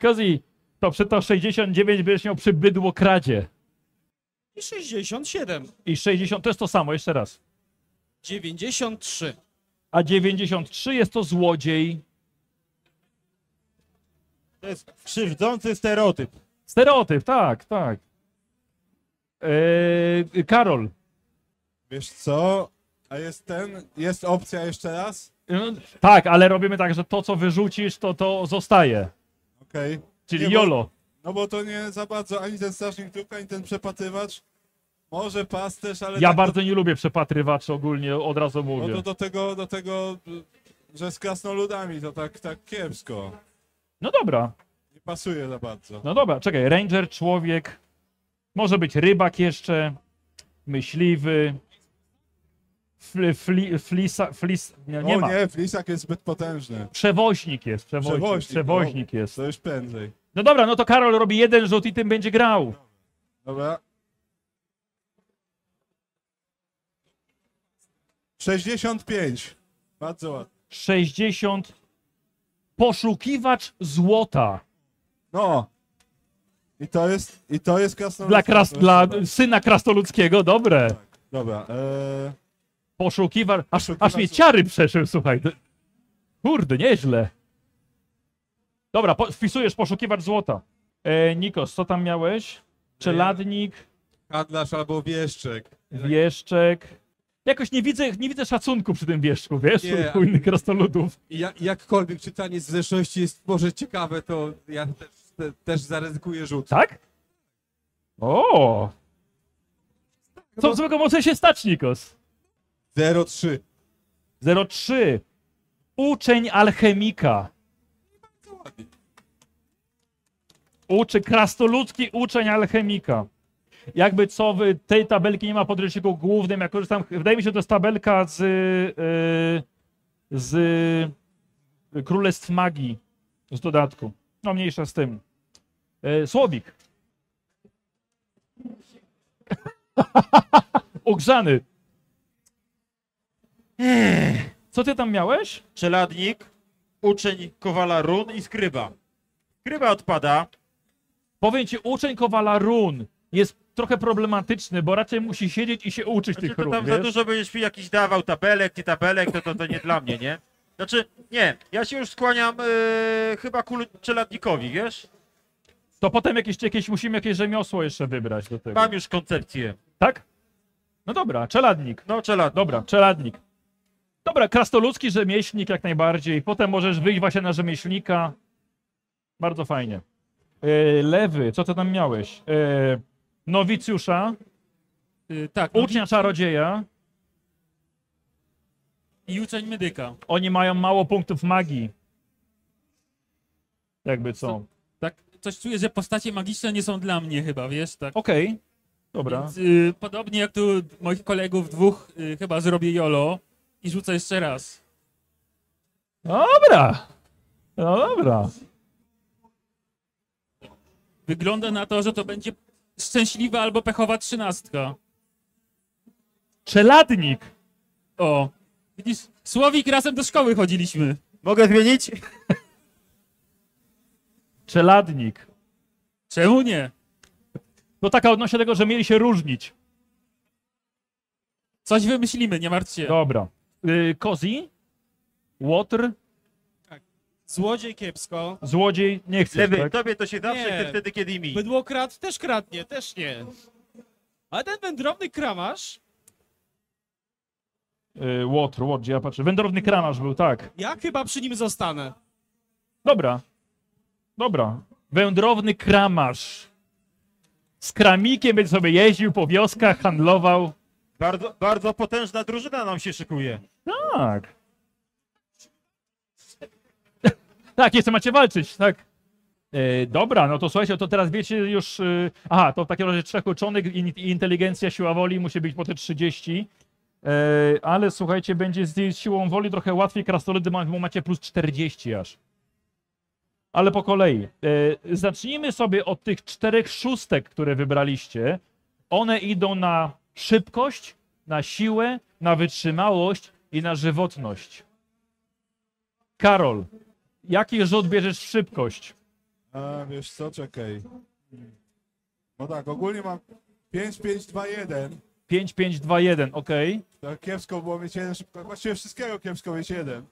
Kozi, to przy to 69 będziesz miał przy bydło kradzie. I 67. I 60 to jest to samo, jeszcze raz. 93. A 93 jest to złodziej. To jest krzywdzący stereotyp. Stereotyp, tak, tak. Eee, Karol. Wiesz co? A jest ten, jest opcja jeszcze raz? No, Tak, ale robimy tak, że to, co wyrzucisz, to to zostaje. Okej. Czyli Nie, bo- YOLO. No bo to nie za bardzo ani ten strażnik dróg, ani ten przepatrywacz. Może pasterz, ale Ja tak bardzo nie lubię przepatrywaczy ogólnie, od razu do, mówię. no to do tego, do tego, że z krasnoludami to tak, tak kiepsko. No dobra, pasuje za bardzo. no dobra, czekaj. Ranger, człowiek, może być rybak jeszcze, myśliwy, fli, fli, flisa, flis, nie, nie o ma. nie, flisak jest zbyt potężny. Przewoźnik jest, przewoźnik, Przewoźnik, przewoźnik jest. To już prędzej. No dobra, no to Karol robi jeden rzut i tym będzie grał. Dobra. 65. Bardzo ładnie. 60. Poszukiwacz złota. No. I to jest, i to jest krasnolud. Dla, kras, dla syna krasnoludzkiego, dobre. Dobra. E, Poszukiwacz. Aż, aż mnie ciary przeszył, słuchaj. Kurde, nieźle. Dobra, po, wpisujesz poszukiwacz złota. E, Nikos, co tam miałeś? Czeladnik, Handlarz albo wieszczek. wieszczek. Jakoś nie widzę, nie widzę szacunku przy tym wieszczku, wiesz, Nie. u innych krasnoludów. I ja, jakkolwiek czytanie z zręczności jest może ciekawe, to ja też, te, też zaryzykuję rzut. Tak? O! Co złego może się stać, Nikos? 03. 03. Uczeń alchemika. Uczy, krasnoludzki uczeń alchemika. Jakby co, w tej tabelki nie ma pod ryszyku głównym, ja korzystam, wydaje mi się, to jest tabelka z, yy, z Królestw Magii z dodatku. No mniejsza z tym. E, Słowik. Ogrzany. Co ty tam miałeś? Czeladnik, uczeń Kowala Run i Skryba. Skryba odpada. Powiem ci, uczeń Kowala run jest trochę problematyczny, bo raczej musi siedzieć i się uczyć Znaczy, tych to tam za wiesz? dużo będziesz mi jakiś dawał tabelek, nie tabelek, to, to, to nie dla mnie, nie? Znaczy, nie, ja się już skłaniam e, chyba ku czeladnikowi, wiesz? To potem jakieś, jakieś musimy jakieś rzemiosło jeszcze wybrać do tego. Mam już koncepcję. Tak? No dobra, czeladnik. No, czeladnik. Dobra, czeladnik. Dobra, krasnoludzki rzemieślnik jak najbardziej. Potem możesz wyjść właśnie na rzemieślnika. Bardzo fajnie. E, lewy, co ty tam miałeś? E, nowicjusza, Y, tak, ucznia czarodzieja. I uczeń medyka. Oni mają mało punktów magii. Jakby co. Tak, coś czuję, że postacie magiczne nie są dla mnie chyba, wiesz, tak. Okej. Dobra. Więc, y, podobnie jak tu moich kolegów dwóch, y, chyba zrobię YOLO i rzucę jeszcze raz. Dobra. No dobra. Wygląda na to, że to będzie szczęśliwa albo pechowa trzynastka. Czeladnik. O, widzisz, Słowik razem do szkoły chodziliśmy. Mogę zmienić? Czeladnik. Czemu nie? To taka odnośnie tego, że mieli się różnić. Coś wymyślimy, nie martw się. Dobra. Y, Kozi? Łotr? Złodziej kiepsko. Złodziej? Nie chcesz, Lewy, tak? tobie to się zawsze Nie. chce wtedy, kiedy mi. Bydłokrat też kradnie, też nie. Ale ten wędrowny kramarz, Łotr, Łotr, gdzie ja patrzę. Wędrowny kramarz był, tak. ja chyba przy nim zostanę. Dobra. Dobra. Wędrowny kramarz. Z kramikiem będzie sobie jeździł po wioskach, handlował. Bardzo, bardzo potężna drużyna nam się szykuje. Tak. tak, jeszcze macie walczyć, tak. E, dobra, no to słuchajcie, to teraz wiecie już. E, aha, to w takim razie trzech uczonych i, i inteligencja, siła woli musi być po te 30. E, ale słuchajcie, będzie z siłą woli trochę łatwiej. Krasnoludy macie plus 40 aż. Ale po kolei. E, zacznijmy sobie od tych czterech szóstek, które wybraliście. One idą na szybkość, na siłę, na wytrzymałość i na żywotność. Karol, jaki rzut bierzesz w szybkość? A, wiesz co, czekaj. No tak, ogólnie mam 5, 5, 2, 1. 5, 5, 2, 1, ok. Tak kiepsko było mieć jeden szybko. Właściwie wszystkiego kiepsko mieć jeden.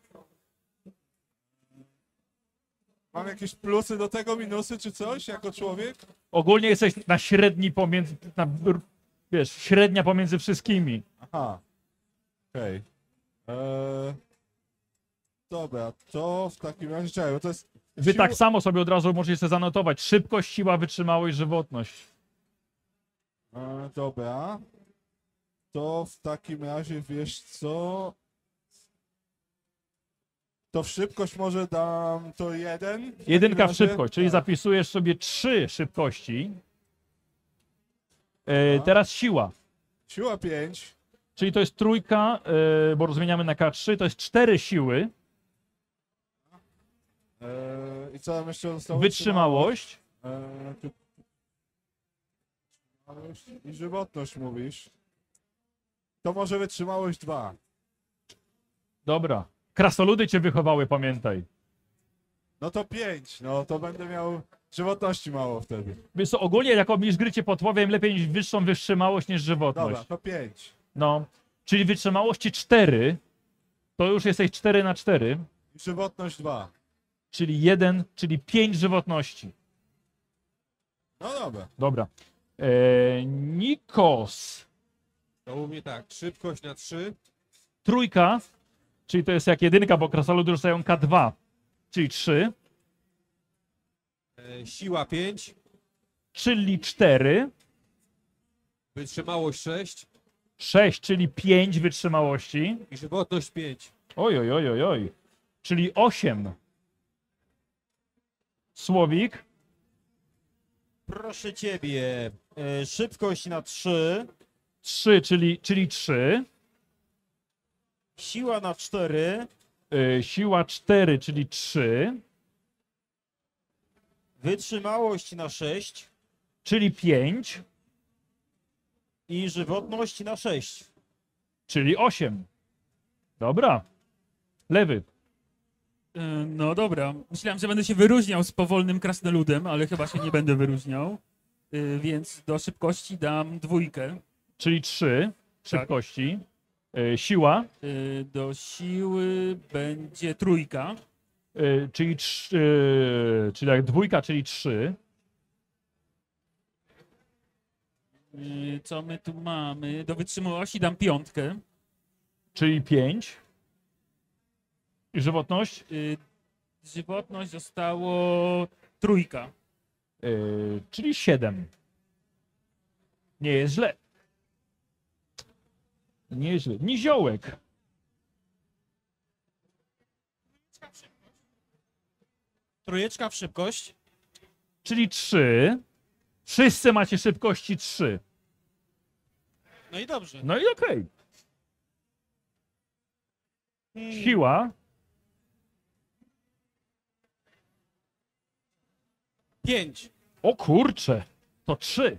Mam jakieś plusy do tego, minusy czy coś jako człowiek? Ogólnie jesteś na średni pomiędzy, na, wiesz, średnia pomiędzy wszystkimi. Aha. Okej. Eee, Dobra, to w takim razie czekaj, bo to jest... Wy siła- tak samo sobie od razu możecie sobie zanotować. Szybkość, siła, wytrzymałość, żywotność. E, dobra. To w takim razie wiesz co? To w szybkość może dam to jeden. w Jedynka w razie. szybkość, czyli Tak. zapisujesz sobie trzy szybkości. E, teraz siła. Siła 5. Czyli to jest trójka, e, bo rozmieniamy na K3, to jest cztery siły. E, I co tam jeszcze zostało? Wytrzymałość. E, tu- wytrzymałość I żywotność mówisz. To może wytrzymałość 2. Dobra. Krasoludy cię wychowały, pamiętaj. No to 5. No to będę miał żywotności mało wtedy. Wiesz co, ogólnie jak obniż gry cię podpowiem, lepiej mieć wyższą wytrzymałość niż żywotność. Dobra, to 5. No, czyli wytrzymałości 4, to już jesteś 4 na 4, I żywotność 2. czyli 1, czyli 5 żywotności. No dobra. Dobra. Eee, Nikos. To u mnie tak, szybkość na 3, Trójka, czyli to jest jak jedynka, bo krasoludy dostają K2, czyli 3, e, siła 5, czyli 4, wytrzymałość 6 6, czyli 5 wytrzymałości. i żywotność 5. Oj, oj, oj, oj, oj. Czyli 8. Słowik, Proszę ciebie, e, szybkość na 3, 3, czyli, czyli 3, siła na 4, y, siła 4, czyli 3, Wytrzymałość na 6 czyli 5, i żywotność na 6. czyli 8. Dobra. Lewy. E, No dobra, myślałem, że będę się wyróżniał z powolnym krasnoludem, ale chyba się nie będę wyróżniał. E, Więc do szybkości dam dwójkę. Czyli 3 Tak. szybkości. Y, siła, E, Do siły będzie trójka. y, czyli 3, czyli jak dwójka, czyli 3. E, Co my tu mamy? Do wytrzymałości dam piątkę. czyli 5. I żywotność? E, Żywotność zostało trójka. Czyli 7. Nie jest źle. Nie jest źle. Niziołek. Trójeczka w szybkość. Czyli 3. Wszyscy macie szybkości 3. No i dobrze. No i okej. Hmm. Siła. Pięć. O kurcze. To 3.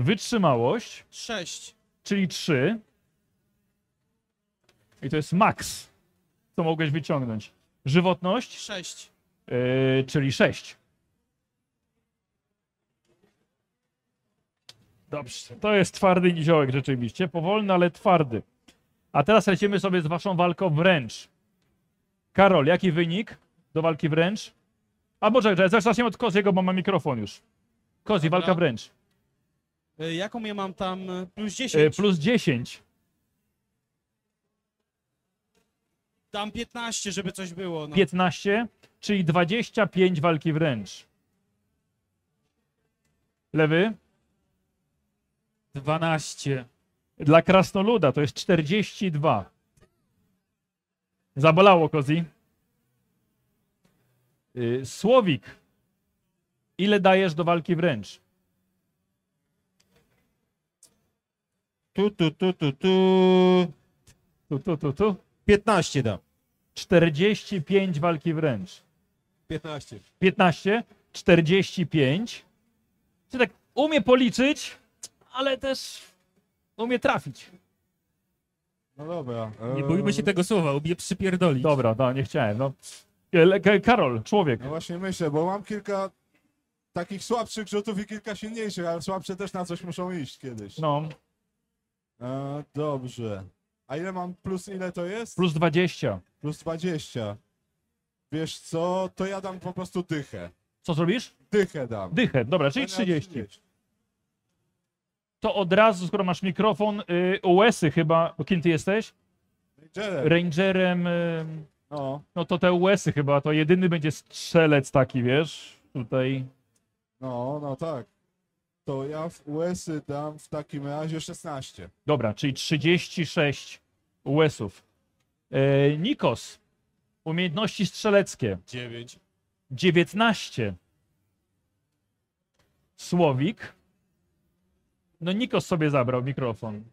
Wytrzymałość. Sześć. czyli 3. I to jest max, co mogłeś wyciągnąć. Żywotność, Sześć. yy, czyli 6. Dobrze, to jest twardy niziołek rzeczywiście, powolny, ale twardy. A teraz lecimy sobie z waszą walką wręcz. Karol, jaki wynik do walki wręcz? A może zaczniemy od Koziego, bo ma mikrofon już. Kozi, walka wręcz. Y, Jaką ja mam tam? y, Plus Yy, 10. plus 10. Dam 15, żeby coś było. No. 15, czyli 25 walki wręcz. Lewy? 12. Dla krasnoluda to jest 42. Zabolało Kozi. Yy, Słowik. Ile dajesz do walki wręcz? Tu, tu, tu, tu, tu. Tu, tu, tu, tu. 15 dam. 45 walki wręcz. 15. 15, 45. Czy tak umie policzyć, ale też umie trafić. No dobra. Nie eee, bójmy się tego słowa, ubie przypierdolić. Dobra, no nie chciałem. No. K- Karol, człowiek. No właśnie myślę, bo mam kilka takich słabszych rzutów i kilka silniejszych, ale słabsze też na coś muszą iść kiedyś. No, Eee, dobrze. A ile mam plus ile to jest? plus 20. Plus 20. Wiesz co, to ja dam po prostu dychę. Co zrobisz? Dychę dam. Dychę, dobra, czyli Będę miał 30. To od razu, skoro masz mikrofon, y, USy chyba, bo kim ty jesteś? Rangerem. Rangerem, y, No, no to te USy chyba, to jedyny będzie strzelec taki, wiesz, tutaj. no, no tak. To ja w USy dam w takim razie 16. Dobra, czyli 36 USów. Y, Nikos, umiejętności strzeleckie. 9. 19. Słowik. No Nikos sobie zabrał mikrofon.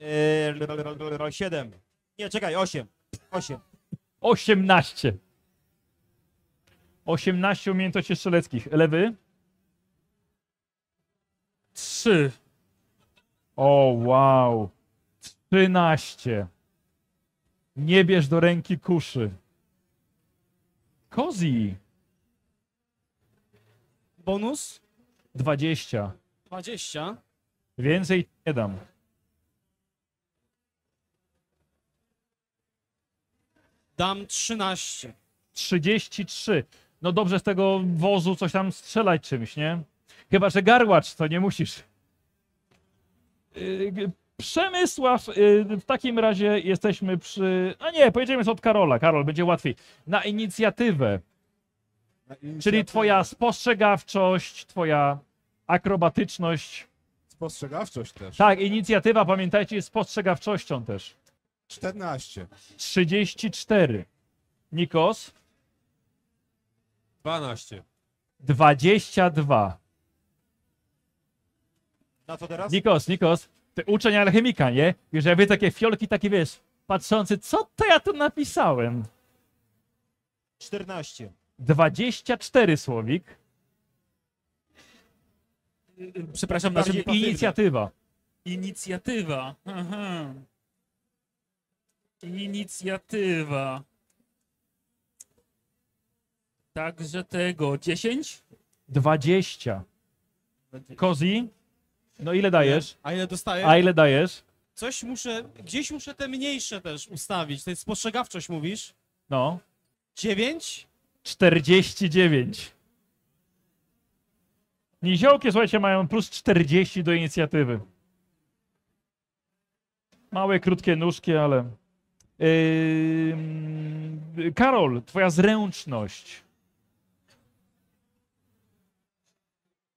Eee, 7. Nie, czekaj, 8. 8. 18. 18 umiejętności strzeleckich. Lewy? 3. O, wow. 13. Nie bierz do ręki kuszy. Kozi. Bonus 20. 20. Więcej nie dam. Dam 13. 33. No dobrze z tego wozu coś tam strzelać czymś, nie? Chyba, że garłacz, to nie musisz. G- Przemysław, yy, w takim razie jesteśmy przy. A nie, pojedziemy sobie od Karola. Karol, będzie łatwiej. Na inicjatywę, Na czyli inicjatywę. twoja spostrzegawczość, twoja akrobatyczność. Spostrzegawczość też. Tak, inicjatywa, pamiętajcie, jest spostrzegawczością też. 14. 34. Nikos, 12. 22. Na co teraz? Nikos, Nikos, Ty uczeń alchemika, nie? Wiesz, jakby takie fiolki, takie wiesz, patrzący, co to ja tu napisałem? 14. 24 słowik. Przepraszam, na czym. Inicjatywa. Inicjatywa. Aha. Inicjatywa. Także tego 10? 20. Kozi? No ile dajesz? A ile dostaję? A ile dajesz? Coś muszę, gdzieś muszę te mniejsze też ustawić. To jest spostrzegawczość, mówisz? No. 9? 49. Niziołki, słuchajcie, mają plus 40 do inicjatywy. Małe, krótkie nóżki, ale... Yy... Karol, twoja zręczność. No, zręczno,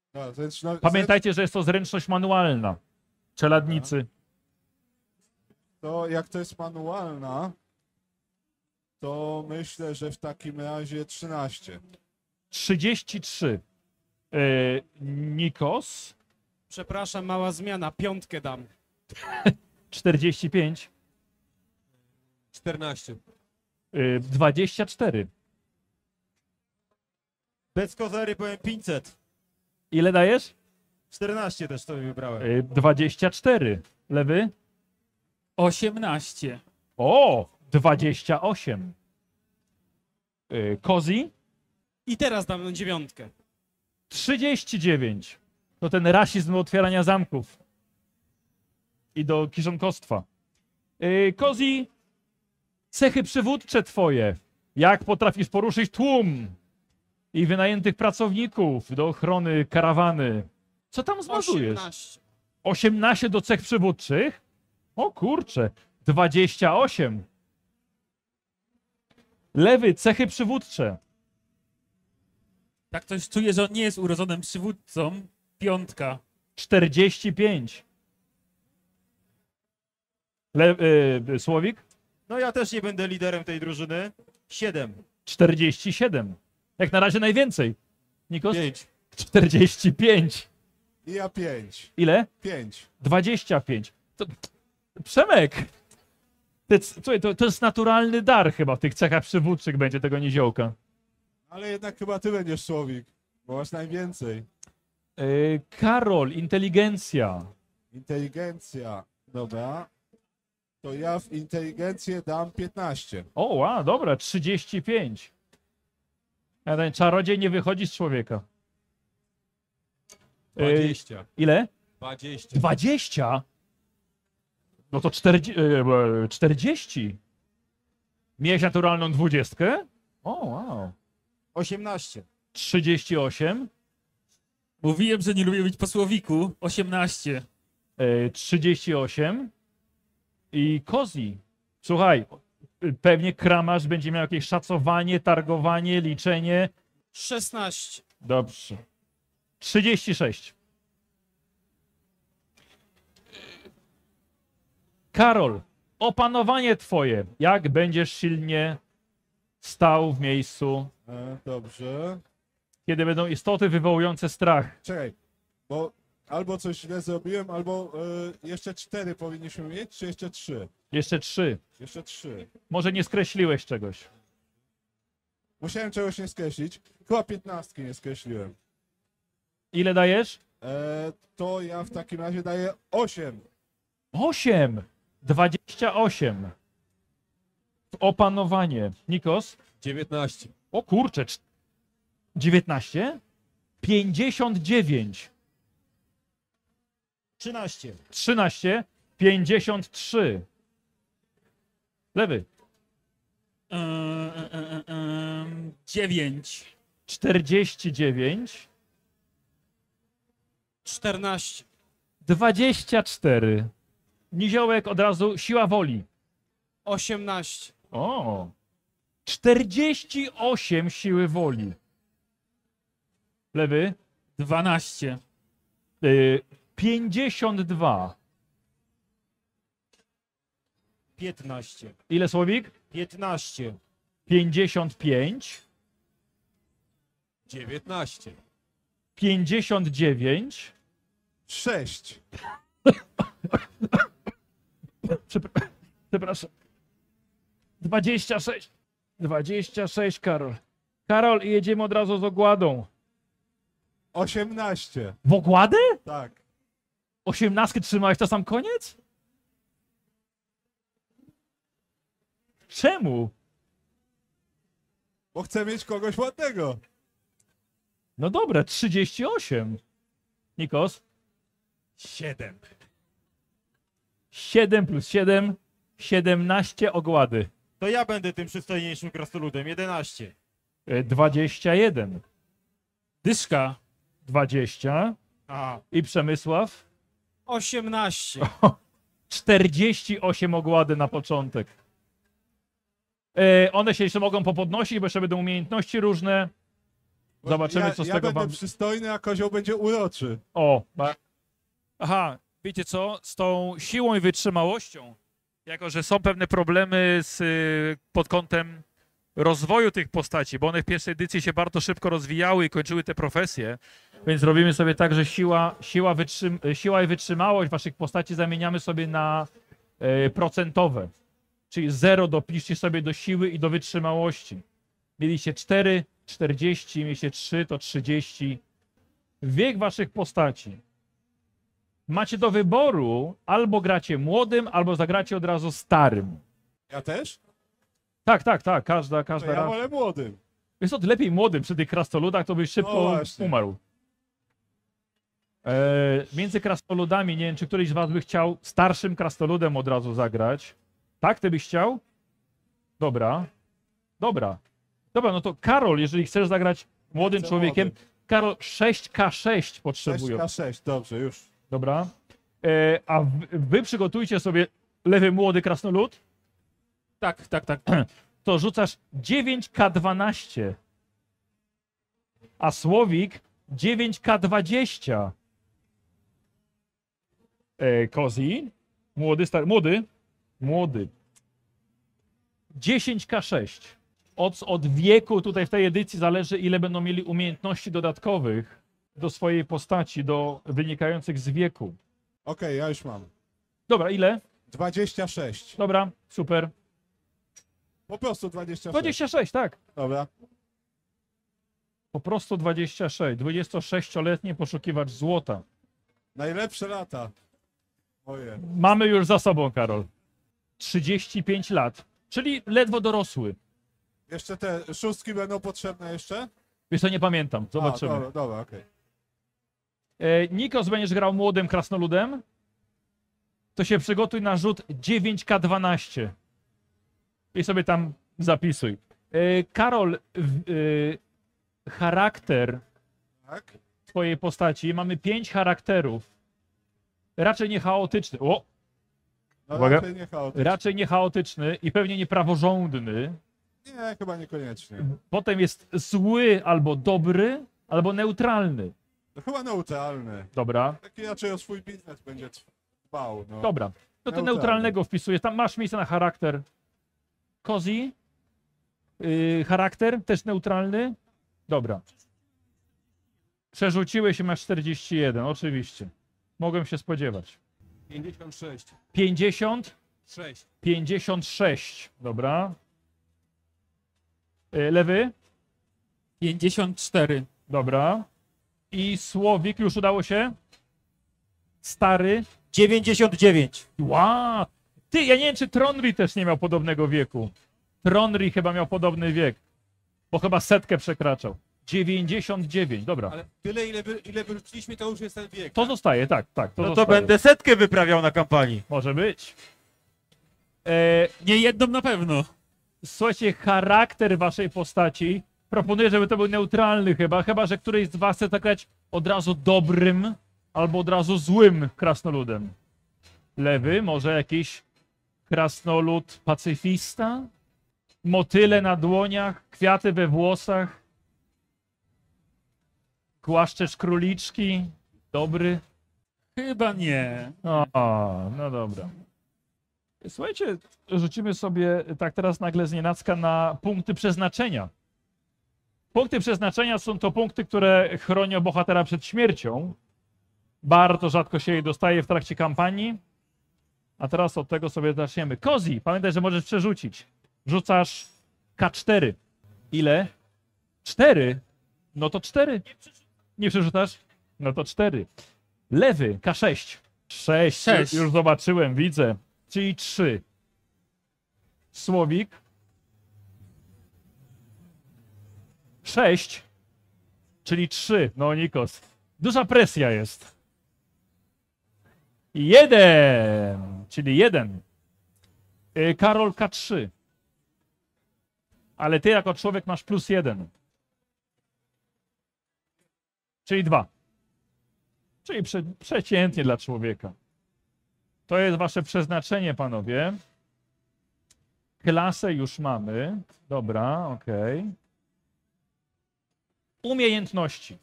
Pamiętajcie, że jest to zręczność manualna. Czeladnicy. To jak to jest manualna, to myślę, że w takim razie 13. 33. Yy... Nikos. Przepraszam, mała zmiana. Piątkę dam. 45. 14. Yy... 24. Bez kozery powiem 500. Ile dajesz? 14 też sobie wybrałem. Yy... 24. Lewy? 18. O, 28. Yy, Kozi I teraz dam dziewiątkę. 39. To ten rasizm do otwierania zamków. I do kiszonkostwa. Yy, Kozi, cechy przywódcze twoje. Jak potrafisz poruszyć tłum i wynajętych pracowników do ochrony karawany. Co tam zmazujesz? 18. 18 do cech przywódczych? O kurczę, 28. Lewy, cechy przywódcze. Tak ktoś czuje, że on nie jest urodzonym przywódcą. Piątka. 45. Le, y, Słowik? No ja też nie będę liderem tej drużyny. 7. 47. Jak na razie najwięcej. Nikos? 5. 45. I ja 5. Ile? 5. 25. To... Przemek! To, jest- słuchaj, to, to jest naturalny dar chyba w tych cechach przywódczych będzie tego niziołka. Ale jednak chyba ty będziesz Słowik, bo masz najwięcej. Y, Karol, inteligencja. Inteligencja. Dobra. To ja w inteligencję dam 15. O, wow, dobra, 35. A ten czarodziej nie wychodzi z człowieka. Y, 20. ile? 20. 20? No to 40. e, 40. Miałeś naturalną dwudziestkę? O, wow. 18. 38. Mówiłem, że nie lubię być po słowiku. 18. e, 38. I Kozi. Słuchaj, pewnie kramarz będzie miał jakieś szacowanie, targowanie, liczenie. 16. Dobrze. 36. Karol, opanowanie twoje. Jak będziesz silnie stał w miejscu, E, dobrze. kiedy będą istoty wywołujące strach? Czekaj, bo albo coś źle zrobiłem, albo e, jeszcze 4 powinniśmy mieć, czy jeszcze 3? Jeszcze trzy. Jeszcze 3. Może nie skreśliłeś czegoś. Musiałem czegoś nie skreślić. Chyba 15 nie skreśliłem. Ile dajesz? E, to ja w takim razie daję 8. 8. 28. Opanowanie. Nikos? 19. O kurczę. cz- 19? 59. 13. 13. 53. Lewy. Eee, e, e, e, em, 9. 49. 14. 24. Niziołek od razu siła woli. 18. O. 48 siły woli. Lewy. 12. Y, 52. 15. Ile słowik? 15. 55. 19. 59. 6. Przepra- Przepraszam. 26. 26, Karol. Karol, i jedziemy od razu z ogładą. 18. W ogładę? Tak. 18 trzymałeś to sam koniec? Czemu? Bo chcę mieć kogoś ładnego. No dobra, 38. Nikos? 7. 7 plus 7, 17 ogłady. To ja będę tym przystojniejszym krasnoludem. 11. E, 21. Dyszka. 20. Aha. I Przemysław? 18. 48 ogłady na początek. E, one się jeszcze mogą popodnosić, bo jeszcze będą umiejętności różne. Zobaczymy, ja, co z ja tego będę wam... przystojny, a kozioł będzie uroczy. O, ba... Aha, wiecie co? Z tą siłą i wytrzymałością, jako że są pewne problemy z, y, pod kątem rozwoju tych postaci, bo one w pierwszej edycji się bardzo szybko rozwijały i kończyły te profesje, więc robimy sobie tak, że siła, siła, wytrzym, siła i wytrzymałość waszych postaci zamieniamy sobie na e, procentowe. Czyli 0 dopiszcie sobie do siły i do wytrzymałości. Mieliście 4, 40, mieliście 3, to 30. Wiek waszych postaci. Macie do wyboru albo gracie młodym, albo zagracie od razu starym. Ja też? Tak, tak, tak, każda, To każda. ja ra- wolę młodym. Wiesz co, lepiej młodym przy tych krasnoludach, to byś No szybko właśnie. umarł. E, między krasnoludami, nie wiem, czy któryś z was by chciał starszym krasnoludem od razu zagrać. Tak, ty byś chciał? Dobra. Dobra. Dobra, no to Karol, jeżeli chcesz zagrać młodym Chcę człowiekiem, młodym. Karol 6K6 potrzebują. 6K6, dobrze, już. Dobra. E, a wy, wy przygotujcie sobie lewy młody krasnolud, Tak, tak, tak. to rzucasz 9K12. A Słowik 9K20. E, Kozi, młody, stary, młody, młody. 10K6. Od, od wieku tutaj w tej edycji zależy, ile będą mieli umiejętności dodatkowych do swojej postaci, do wynikających z wieku. Okej, ja już mam. Dobra, ile? 26. Dobra, super. Po prostu 26. 26, tak. Dobra. Po prostu 26. 26-letni poszukiwacz złota. Najlepsze lata. Moje. Mamy już za sobą, Karol. 35 lat, czyli ledwo dorosły. Jeszcze te szóstki będą potrzebne jeszcze? Wiesz co, nie pamiętam. Zobaczymy. A, dobra, dobra, okej. E, Nikos, będziesz grał młodym krasnoludem? To się przygotuj na rzut 9K12. I sobie tam zapisuj. E, Karol, e, charakter Tak? twojej postaci. Mamy pięć charakterów. Raczej nie chaotyczny. O, No Uwaga. raczej nie chaotycznie. raczej nie chaotyczny i pewnie niepraworządny. Nie, chyba niekoniecznie. Potem jest zły albo dobry, albo neutralny. To chyba neutralny. Dobra, Taki raczej o swój biznes będzie dbał. No. dobra. No to neutralnego wpisujesz. Tam masz miejsce na charakter. Kozi? Yy, charakter też neutralny? Dobra. Przerzuciłeś i masz 41, oczywiście. Mogłem się spodziewać. 56. 50? 6. 56. Dobra. Yy, lewy? 54. Dobra. I Słowik już udało się? Stary? 99. Ła! Ty, ja nie wiem, czy Tronry też nie miał podobnego wieku. Tronry chyba miał podobny wiek, bo chyba setkę przekraczał. 99, dobra. Ale tyle, ile, wy, ile wyrzuciliśmy, to już jest ten wiek. To zostaje, tak, tak. To No to zostaje. będę setkę wyprawiał na kampanii. Może być. E, Nie jedną na pewno. słuchajcie, charakter waszej postaci. Proponuję, żeby to był neutralny chyba, chyba, że któryś z was chce zagrać od razu dobrym albo od razu złym krasnoludem. Lewy, może jakiś krasnolud pacyfista? Motyle na dłoniach, kwiaty we włosach, głaszczesz króliczki, dobry. Chyba nie. O, no dobra. Słuchajcie, rzucimy sobie tak teraz nagle z nienacka na punkty przeznaczenia. Punkty przeznaczenia są to punkty, które chronią bohatera przed śmiercią. Bardzo rzadko się je dostaje w trakcie kampanii. A teraz od tego sobie zaczniemy. Kozi, pamiętaj, że możesz przerzucić. Rzucasz K4. Ile? 4. No to 4. Nie przerzucasz? No to 4. Lewy K6. 6. Sześć. Już zobaczyłem, widzę. Czyli 3. Słowik. 6. Czyli 3. No Nikos. Duża presja jest. Jeden, czyli jeden. Y, Karol K3. Ale ty jako człowiek masz plus jeden. Czyli dwa. Czyli prze, przeciętnie dla człowieka. To jest wasze przeznaczenie, panowie. Klasę już mamy. Dobra, okej. Umiejętności.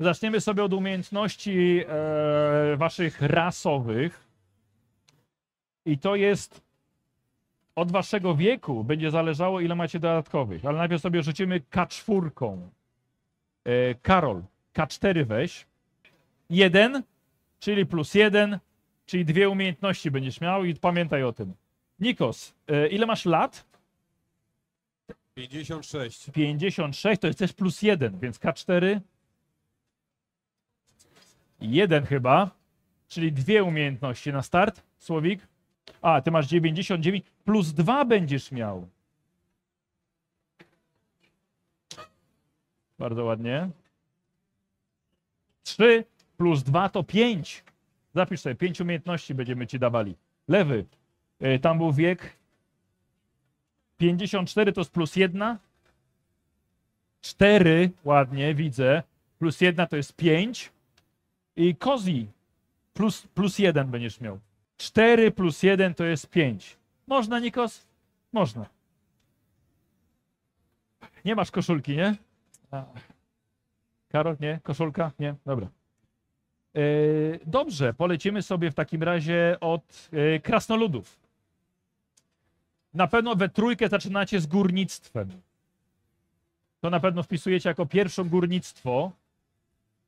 Zaczniemy sobie od umiejętności e, waszych rasowych. I to jest od waszego wieku będzie zależało, ile macie dodatkowych. Ale najpierw sobie rzucimy K4. E, Karol, K4 weź. Jeden, czyli plus jeden, czyli dwie umiejętności będziesz miał i pamiętaj o tym. Nikos, e, ile masz lat? 56. 56, to jest też plus 1, więc K4. Jeden chyba, czyli dwie umiejętności na start. Słowik. A, ty masz 99, plus 2 będziesz miał. Bardzo ładnie. 3 plus 2 to 5. Zapisz sobie, 5 umiejętności będziemy ci dawali. Lewy. Y, Tam był wiek. 54 to jest plus 1. 4, ładnie, widzę. Plus 1 to jest 5. I Kozi, plus, plus 1 będziesz miał. 4 plus 1 to jest 5. Można, Nikos? Można. Nie masz koszulki, nie? A. Karol, nie? Koszulka? Nie? Dobra. E, dobrze, polecimy sobie w takim razie od e, krasnoludów. Na pewno we trójkę zaczynacie z górnictwem to na pewno wpisujecie jako pierwsze górnictwo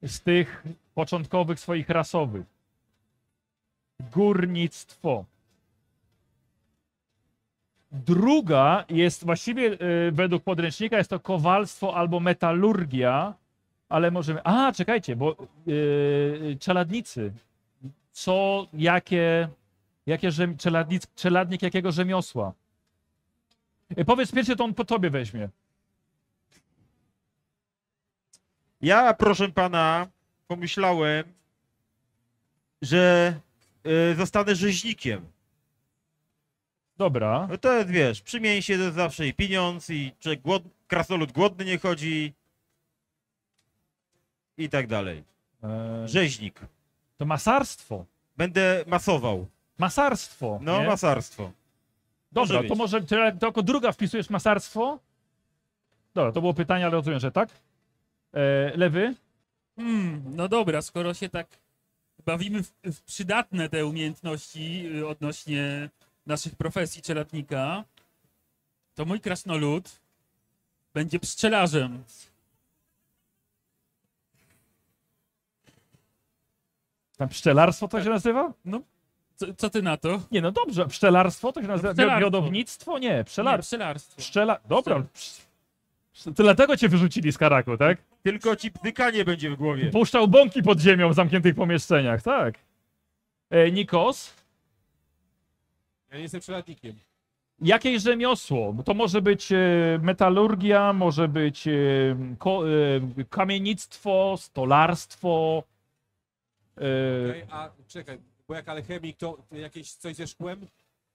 z tych początkowych swoich rasowych. Górnictwo. Druga jest właściwie y, według podręcznika jest to kowalstwo albo metalurgia, ale możemy. A, czekajcie, bo yy, czeladnicy. Co, jakie, jakie rzem, czeladnic, czeladnik jakiego rzemiosła? Y, powiedz pierwszy, to on po tobie weźmie. Ja, proszę pana, pomyślałem, że y, zostanę rzeźnikiem. Dobra. No to jest, wiesz, przy mięsie to jest zawsze i pieniądz, i człowiek głod... krasnolud głodny nie chodzi i tak dalej. E, Rzeźnik. to masarstwo. Będę masował. Masarstwo. No, nie? masarstwo. Dobra, może to może to, jako druga wpisujesz masarstwo? Dobra, to było pytanie, ale rozumiem, że tak. E, lewy? Hmm, no dobra, skoro się tak bawimy w, w przydatne te umiejętności y, odnośnie naszych profesji czeladnika, to mój krasnolud będzie pszczelarzem. Tam pszczelarstwo to się nazywa? Co, co ty na to? Nie, no dobrze, pszczelarstwo to się nazywa. pszczelarstwo. Miodownictwo? Nie, Nie, pszczelar... pszczelarstwo. Pszczela... Dobra. Psz... To dlatego cię wyrzucili z karaku, tak? Tylko ci bdykanie będzie w głowie. Puszczał bąki pod ziemią w zamkniętych pomieszczeniach, tak. E, Nikos? Ja nie jestem przeladnikiem. Jakieś rzemiosło? To może być e, metalurgia, może być e, e, kamiennictwo, stolarstwo. Okej, a czekaj, bo jak alchemik to jakieś coś ze szkłem?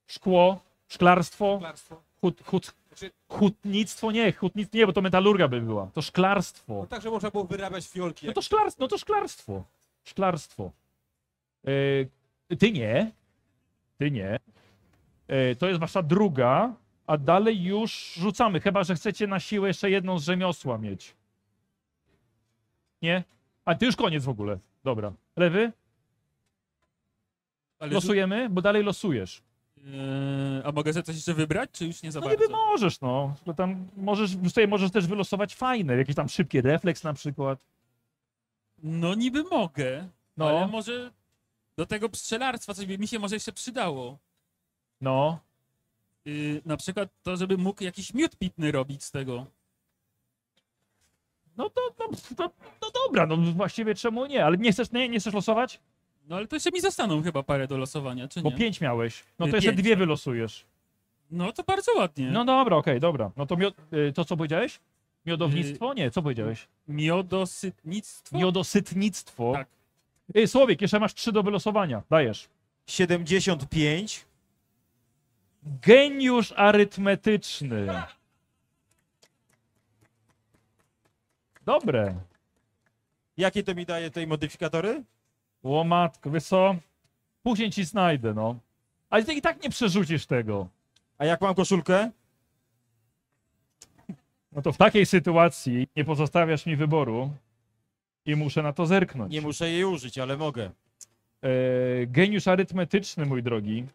szkło, szklarstwo, Szklarstwo? hut, hut, Znaczy, hutnictwo, nie, hutnictwo, nie, bo to metalurgia by była. To szklarstwo. no tak, że można było wyrabiać fiolki. No to szklarstwo, no to szklarstwo. Szklarstwo. E, ty nie. Ty nie. E, to jest wasza druga, a dalej już rzucamy, chyba że chcecie na siłę jeszcze jedną z rzemiosła mieć. Nie? A ty już koniec w ogóle. Dobra. Lewy? Ale Losujemy, bo dalej losujesz. Eee, a mogę sobie coś jeszcze wybrać, czy już nie za No bardzo? niby możesz, no. Bo tam możesz, sobie możesz też wylosować fajne, jakiś tam szybki refleks na przykład. No niby mogę, No. ale może do tego pszczelarstwa coś by mi się może jeszcze przydało. No. Y, na przykład to, żeby mógł jakiś miód pitny robić z tego. No to, no, to, no dobra, no właściwie czemu nie? Ale nie chcesz, nie, nie chcesz losować? No ale to jeszcze mi zostaną chyba parę do losowania, czy Bo nie? pięć miałeś. No to Y, jeszcze pięć, dwie tak. wylosujesz. No to bardzo ładnie. No dobra, okej, dobra. No to miod, y, to co powiedziałeś? Miodownictwo? Nie, co powiedziałeś? Miodosytnictwo? Miodosytnictwo. Tak. Ej, Słowik, jeszcze masz trzy do wylosowania. Dajesz. 75. Geniusz arytmetyczny. Dobre. Jakie to mi daje tej modyfikatory? Łomatko, wiesz co? Później ci znajdę, no. Ale ty i tak nie przerzucisz tego. A jak mam koszulkę? No to w takiej sytuacji nie pozostawiasz mi wyboru i muszę na to zerknąć. Nie muszę jej użyć, ale mogę. E, geniusz arytmetyczny, mój drogi.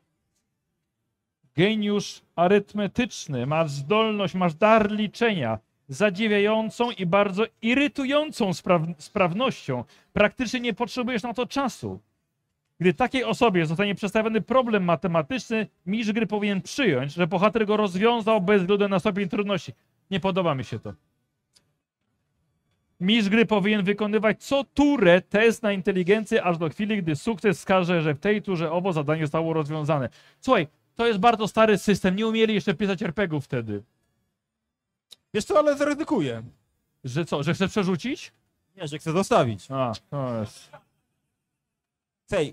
Geniusz arytmetyczny. Masz zdolność, masz dar liczenia. Zadziwiającą i bardzo irytującą spraw- sprawnością. Praktycznie nie potrzebujesz na to czasu. Gdy takiej osobie zostanie przedstawiony problem matematyczny, mistrz gry powinien przyjąć, że bohater go rozwiązał bez względu na stopień trudności. Nie podoba mi się to. Mistrz gry powinien wykonywać co turę test na inteligencję, aż do chwili, gdy sukces wskaże, że w tej turze owo zadanie zostało rozwiązane. Słuchaj, to jest bardzo stary system, nie umieli jeszcze pisać RPGów wtedy. Wiesz co, ale zaryzykuję. Że co, że chcesz przerzucić? Nie, że chcę zostawić. A, to jest.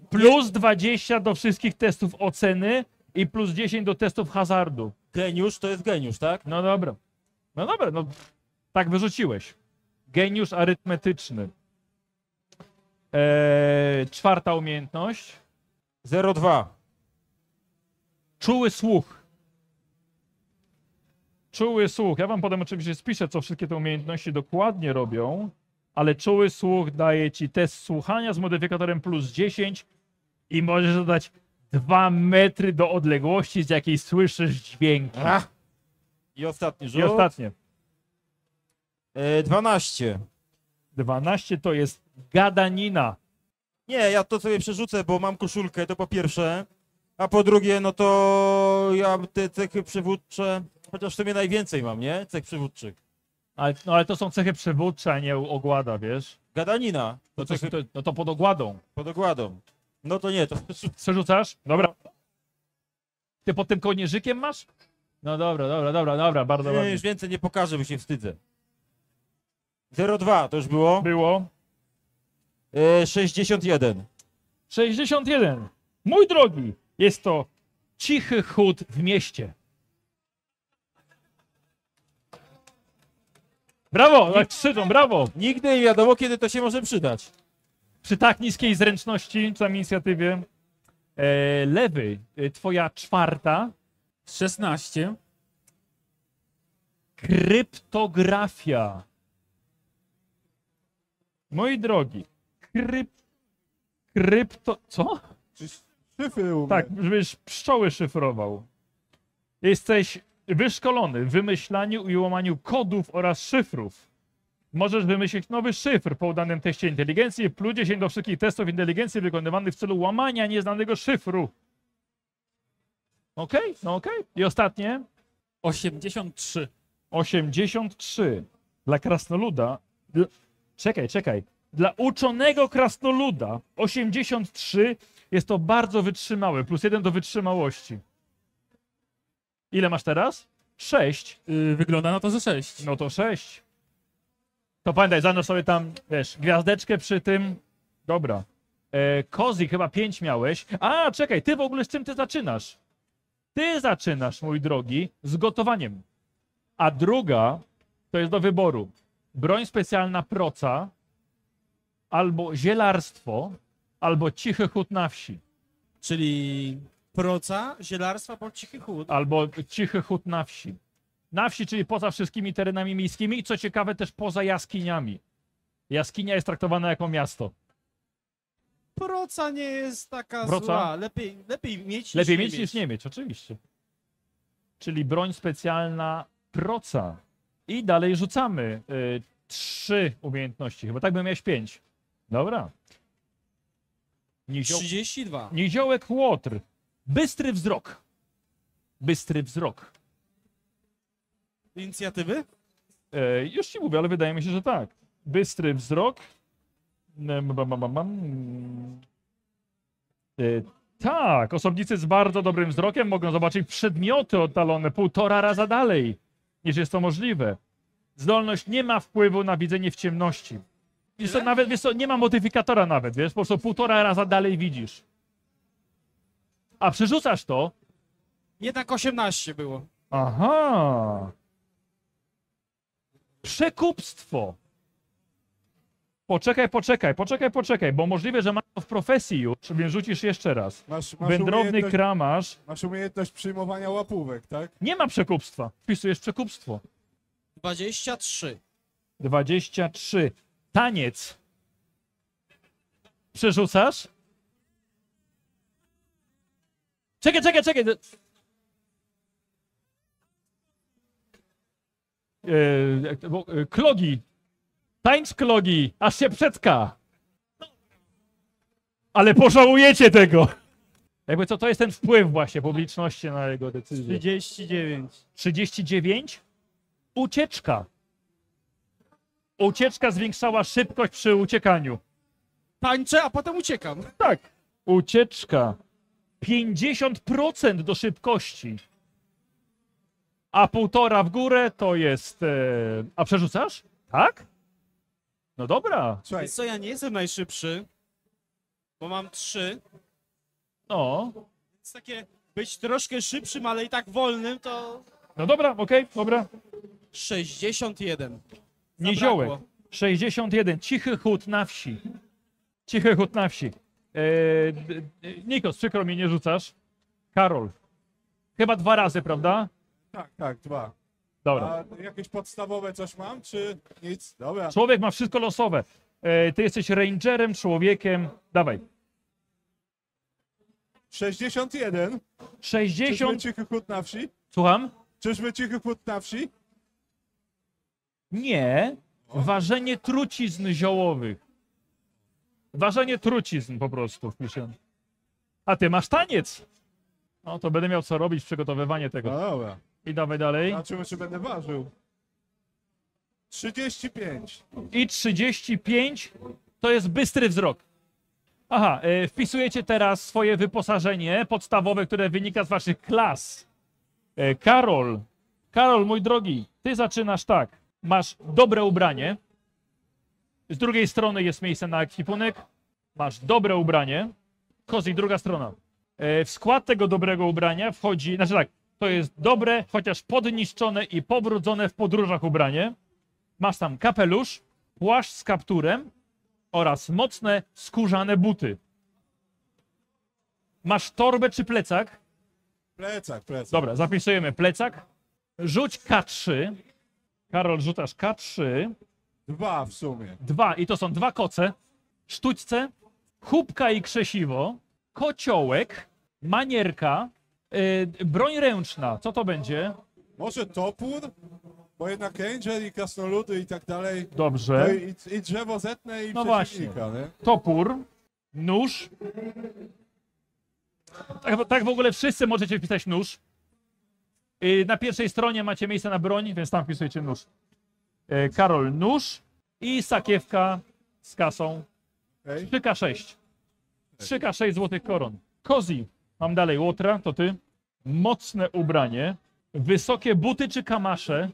Plus 20 do wszystkich testów oceny i plus 10 do testów hazardu. geniusz to jest geniusz, tak? No dobra. No dobra, no tak wyrzuciłeś. Geniusz arytmetyczny. Eee, czwarta umiejętność. 02. Czuły słuch. Czuły słuch. Ja wam potem oczywiście spiszę, co wszystkie te umiejętności dokładnie robią, ale czuły słuch daje ci test słuchania z modyfikatorem plus 10 i możesz dodać 2 metry do odległości, z jakiej słyszysz dźwięki. Ach. I ostatni rzut. I ostatnie. E, 12. 12 to jest gadanina. Nie, ja to sobie przerzucę, bo mam koszulkę, to po pierwsze. A po drugie, no to ja te cechy przywódcze, chociaż w sumie najwięcej mam, nie? Cech przywódczych. Ale, no, ale to są cechy przywódcze, a nie ogłada, wiesz? Gadanina. To, To cechy to, no to pod ogładą. pod ogładą. No to nie, to Przerzucasz? Dobra. Ty pod tym kołnierzykiem masz? No dobra, dobra, dobra, dobra, bardzo nie, ładnie. już więcej nie pokażę, bo się wstydzę. 02 to już było. Było. E, 61. 61. Mój drogi, jest to cichy chód w mieście. Brawo, tak krzyczą, brawo. Nigdy nie wiadomo, kiedy to się może przydać. Przy tak niskiej zręczności, czy tam inicjatywie. E, lewy, e, twoja czwarta. 16. Kryptografia. Moi drogi, kryp... Krypto... Co? Czy szyfry umie? Tak, żebyś pszczoły szyfrował. Jesteś wyszkolony w wymyślaniu i łamaniu kodów oraz szyfrów. Możesz wymyślić nowy szyfr po udanym teście inteligencji, plus 10 do wszystkich testów inteligencji wykonywanych w celu łamania nieznanego szyfru. Okej, no okej. I ostatnie, 83. 83. Dla krasnoluda. Dla... Czekaj, czekaj. Dla uczonego krasnoluda 83 jest to bardzo wytrzymałe. Plus jeden do wytrzymałości. Ile masz teraz? 6. Yy, wygląda na to, że 6. No to 6. To pamiętaj, zanoś sobie tam, wiesz, gwiazdeczkę przy tym. Dobra. E, Kozi chyba 5 miałeś. A, czekaj, ty w ogóle z czym ty zaczynasz? Ty zaczynasz, mój drogi, z gotowaniem. A druga to jest do wyboru. Broń specjalna proca, albo zielarstwo, albo cichy chód na wsi. Czyli proca, zielarstwa bądź cichy chód. albo cichy chód na wsi. Na wsi, czyli poza wszystkimi terenami miejskimi i co ciekawe też poza jaskiniami. Jaskinia jest traktowana jako miasto. Proca nie jest taka Proca? zła. Lepiej, lepiej mieć Lepiej niż mieć niż nie mieć, oczywiście. Czyli broń specjalna proca. I dalej rzucamy y, trzy umiejętności. Chyba tak bym miałeś pięć. Dobra. Nizio... 32. Niziołek Łotr. Bystry wzrok. Bystry wzrok. Inicjatywy? E, już ci mówię, ale wydaje mi się, że tak. Bystry wzrok. E. E, tak, osobnicy z bardzo dobrym wzrokiem mogą zobaczyć przedmioty oddalone półtora raza dalej, niż jest to możliwe. Zdolność nie ma wpływu na widzenie w ciemności. Wiesz co, nawet, wiesz co, nie ma modyfikatora nawet, wiesz, po prostu półtora raza dalej widzisz. A przerzucasz to, Jednak 18 było. Aha. Przekupstwo. Poczekaj, poczekaj, poczekaj, poczekaj, bo możliwe, że masz to w profesji już, więc rzucisz jeszcze raz. Masz, masz, Wędrowny kramarz. masz umiejętność przyjmowania łapówek, tak? Nie ma przekupstwa. Wpisujesz przekupstwo. 23. 23. Taniec. Przerzucasz? Czekaj, czekaj, czekaj. E, jak to było? E, klogi. Tańcz klogi, aż się przetka. Ale pożałujecie tego. Jakby co, to jest ten wpływ właśnie publiczności na jego decyzję. 39. 39. Ucieczka. Ucieczka zwiększała szybkość przy uciekaniu. Tańczę, a potem uciekam. Tak. Ucieczka. 50% do szybkości. A półtora w górę to jest. E... A przerzucasz? Tak? No dobra. Słuchaj, co, ja nie jestem najszybszy, bo mam 3. No. Więc takie być troszkę szybszym, ale i tak wolnym to No dobra, okej, dobra. 61. Niziołek. Zabrakło. 61. Cichy chód na wsi. Cichy chód na wsi. E, Nikos, przykro mi, nie rzucasz. Karol. Chyba dwa razy, prawda? tak, tak, dwa. Dobra. A jakieś podstawowe coś mam, czy nic? Dobra. Człowiek ma wszystko losowe. E, ty jesteś rangerem, człowiekiem. Dawaj. 61. Czyżby 60. cichy chód na wsi? Słucham? Czyżby cichy chód na wsi? Nie. Ważenie trucizn ziołowych. Ważenie trucizn po prostu wpiszę. A ty masz taniec. No to będę miał co robić, przygotowywanie No tego. dobra. I dawaj dalej. Zobaczymy, czy będę ważył. 35. I 35 to jest bystry wzrok. Aha, e, wpisujecie teraz swoje wyposażenie podstawowe, które wynika z waszych klas. E, Karol, Karol, mój drogi, ty zaczynasz tak. Masz dobre ubranie. Z drugiej strony jest miejsce na ekwipunek. Masz dobre ubranie. Kozi, druga strona. E, W skład tego dobrego ubrania wchodzi, znaczy tak, to jest dobre, chociaż podniszczone i pobrudzone w podróżach ubranie. Masz tam kapelusz, płaszcz z kapturem oraz mocne skórzane buty. Masz torbę czy plecak? Plecak, plecak. Dobra, zapisujemy plecak. Rzuć K3. Karol, rzucasz K3. Dwa w sumie. Dwa, i to są dwa koce. Sztućce, chubka i krzesiwo, kociołek, manierka, yy, broń ręczna. Co to będzie? Może topór? Bo jednak Angel i krasnoludy i tak dalej. No Dobrze. i, i drzewo zetne i No przeciwnika, nie? topór, nóż. Tak, tak w ogóle wszyscy możecie wpisać nóż. Yy, Na pierwszej stronie macie miejsce na broń, więc tam wpisujecie nóż. Yy, Karol, nóż i sakiewka z kasą. Okej. 3K6. 3K6 złotych koron. Kozi, mam dalej łotra, to ty. Mocne ubranie. Wysokie buty czy kamasze?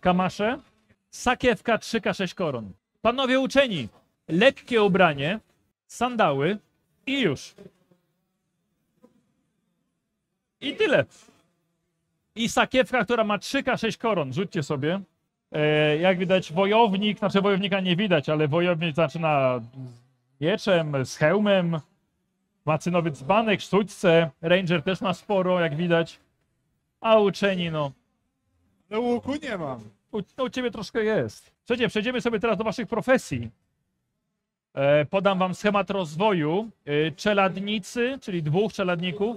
Kamasze. Sakiewka 3K6 koron. Panowie uczeni, lekkie ubranie, sandały i już. I tyle. I sakiewka, która ma 3K6 koron. Rzućcie sobie. E, jak widać, wojownik, znaczy wojownika nie widać, ale wojownik zaczyna z mieczem, z hełmem. Ma cynowy dzbanek, sztućce. Ranger też ma sporo, jak widać. A uczeni, no, No łuku nie mam. u, no, u ciebie troszkę jest. Słuchajcie, przejdziemy sobie teraz do waszych profesji. E, podam wam schemat rozwoju. E, czeladnicy, czyli dwóch czeladników.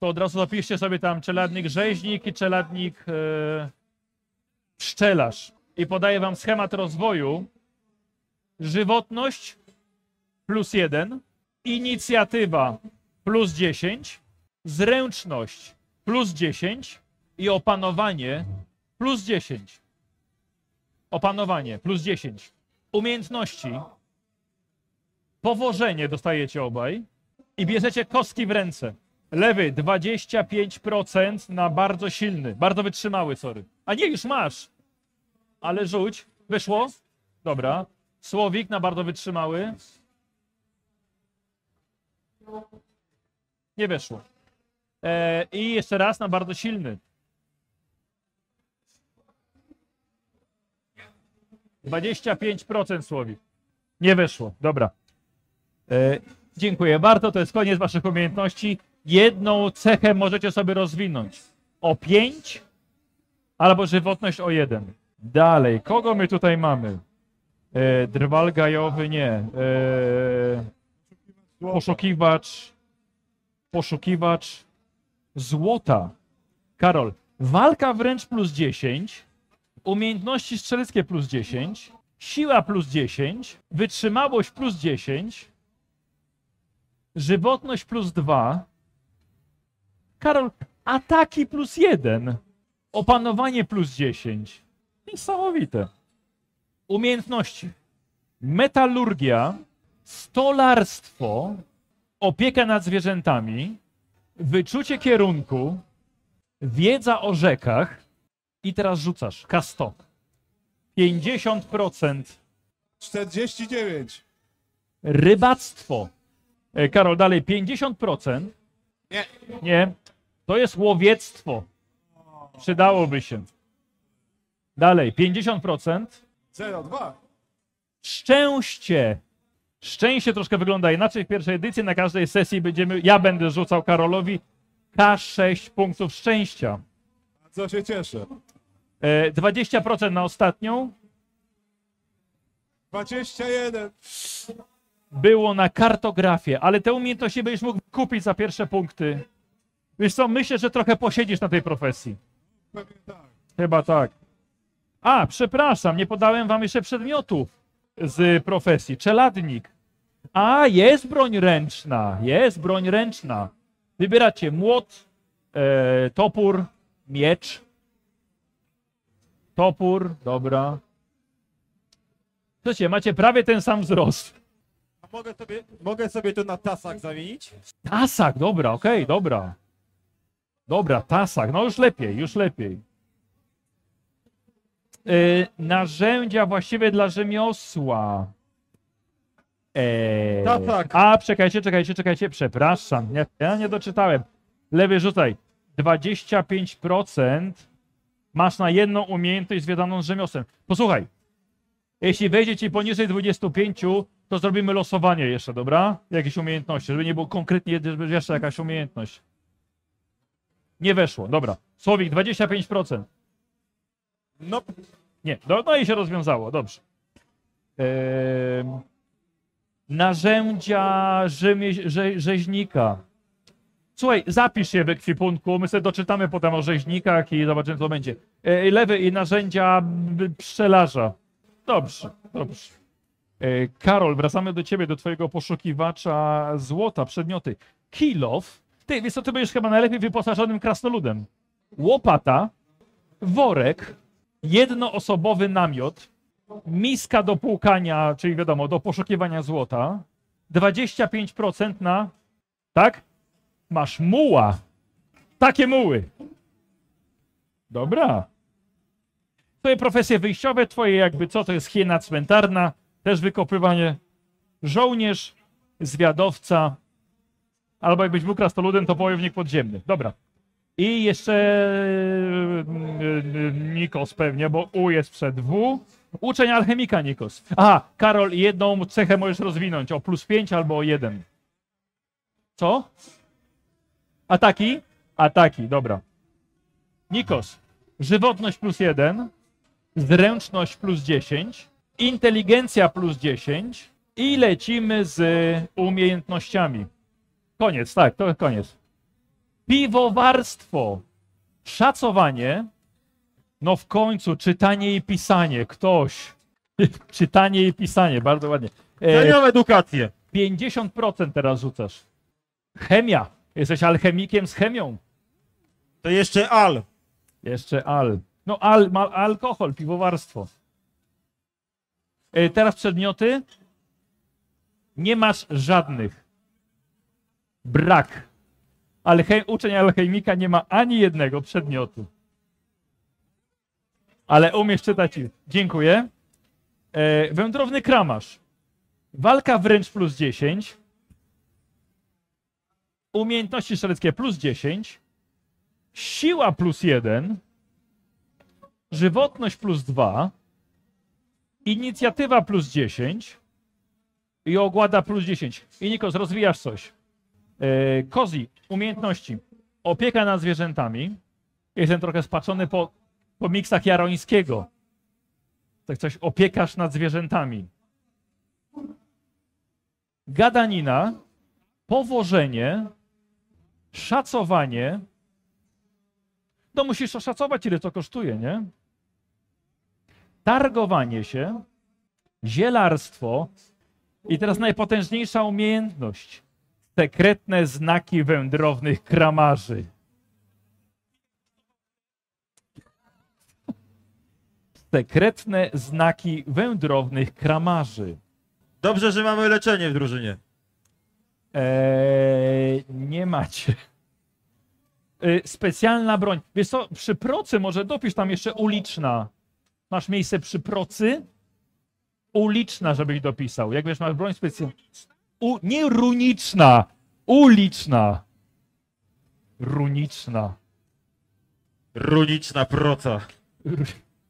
To od razu zapiszcie sobie tam czeladnik rzeźnik i czeladnik e, pszczelarz. I podaję wam schemat rozwoju. Żywotność plus jeden, inicjatywa plus 10, zręczność plus 10 i opanowanie plus 10. Opanowanie plus 10. Umiejętności. Powożenie dostajecie obaj i bierzecie kostki w ręce. Lewy 25% na bardzo silny, bardzo wytrzymały, sorry. A nie, już masz. Ale rzuć. Wyszło? Dobra. Słowik na bardzo wytrzymały. Nie weszło. E, I jeszcze raz na bardzo silny. 25% Słowik. Nie weszło. Dobra. E, dziękuję bardzo. To jest koniec waszych umiejętności. Jedną cechę możecie sobie rozwinąć. O 5 albo żywotność o 1. Dalej. Kogo my tutaj mamy? E, drwal gajowy nie. E, poszukiwacz. Poszukiwacz złota. Karol. Walka wręcz plus 10. Umiejętności strzeleckie plus 10. Siła plus 10. Wytrzymałość plus 10. Żywotność plus 2. Karol, ataki plus 1. Opanowanie plus 10. Niesamowite. Umiejętności. Metalurgia, stolarstwo, opieka nad zwierzętami, wyczucie kierunku, wiedza o rzekach i teraz rzucasz. K100. 50% 49. rybactwo. E, Karol, dalej 50%. Nie. Nie. To jest łowiectwo. Przydałoby się. Dalej 50%. 02. Szczęście. Szczęście troszkę wygląda inaczej. W pierwszej edycji na każdej sesji będziemy, ja będę rzucał Karolowi K6 punktów szczęścia. Co się cieszę. E, 20% na ostatnią. 21. było na kartografię, ale te umiejętności będziesz mógł kupić za pierwsze punkty. Wiesz co, myślę, że trochę posiedzisz na tej profesji. Chyba tak. A, przepraszam, nie podałem wam jeszcze przedmiotów z profesji. Czeladnik. A, jest broń ręczna. Jest broń ręczna. Wybieracie młot, e, topór, miecz. Topór, dobra. Słuchajcie, macie prawie ten sam wzrost. Mogę sobie, mogę sobie to na tasak zamienić? Tasak, dobra, okej, dobra. Dobra, tasak, no już lepiej, już lepiej. Yy, narzędzia właściwie dla rzemiosła. Eee, Tasak. A, czekajcie, czekajcie, czekajcie, przepraszam, nie, ja nie doczytałem. Lewy rzucaj. 25% masz na jedną umiejętność związaną z rzemiosłem. Posłuchaj, jeśli wejdzie ci poniżej 25, to zrobimy losowanie jeszcze, dobra? Jakieś umiejętności, żeby nie było konkretnie żeby jeszcze jakaś umiejętność. Nie weszło, dobra. Słowik, 25%. No, Nie, no, no i się rozwiązało, dobrze. Ehm, narzędzia rzemie, rze, rzeźnika. Słuchaj, zapisz je w ekwipunku, my sobie doczytamy potem o rzeźnikach i zobaczymy, co będzie. E, lewy i narzędzia pszczelarza. Dobrze, dobrze. E, Karol, wracamy do ciebie, do twojego poszukiwacza złota, przedmioty. Kilof. Ty, wiesz co, ty będziesz chyba najlepiej wyposażonym krasnoludem. Łopata, worek, jednoosobowy namiot, miska do płukania, czyli wiadomo, do poszukiwania złota, 25% na, tak? Masz muła. Takie muły. Dobra. Twoje profesje wyjściowe, twoje jakby co, to jest hiena cmentarna, też wykopywanie. Żołnierz, zwiadowca, albo jakbyś był krasnoludem, to wojownik podziemny. Dobra. I jeszcze yy, Nikos pewnie, bo U jest przed W. Uczeń alchemika Nikos. Aha, Karol, jedną cechę możesz rozwinąć o plus 5 albo o 1. Co? Ataki? Ataki, dobra. Nikos, żywotność plus 1, zręczność plus 10, inteligencja plus 10 i lecimy z umiejętnościami. Koniec, tak, to koniec. Piwowarstwo, szacowanie, no w końcu czytanie i pisanie, ktoś. czytanie i pisanie, bardzo ładnie. E, Dają edukację. 50% teraz rzucasz. Chemia. Jesteś alchemikiem z chemią. To jeszcze al. Jeszcze al. No al, ma, alkohol, piwowarstwo. E, teraz przedmioty. Nie masz żadnych. Brak. Alche, uczeń alchemika nie ma ani jednego przedmiotu. Ale umiesz czytać. Dziękuję. E, wędrowny kramarz. Walka wręcz plus 10. Umiejętności strzeleckie plus 10. Siła plus 1. Żywotność plus 2. Inicjatywa plus 10. I ogłada plus 10. I Nikos, rozwijasz coś. E, Kozi, umiejętności. Opieka nad zwierzętami. Jestem trochę spaczony po, po miksach jarońskiego. Tak coś, opiekasz nad zwierzętami. Gadanina, powożenie, szacowanie. No musisz oszacować, ile to kosztuje, nie? Targowanie się, zielarstwo i teraz najpotężniejsza umiejętność. Sekretne znaki wędrownych kramarzy. Sekretne znaki wędrownych kramarzy. Dobrze, że mamy leczenie w drużynie. Eee, nie macie. Eee, specjalna broń. Wiesz co, przy procy może dopisz tam jeszcze uliczna. Masz miejsce przy procy? Uliczna, żebyś dopisał. Jak wiesz, masz broń specjalną. Nie runiczna, uliczna. Runiczna. Runiczna proca.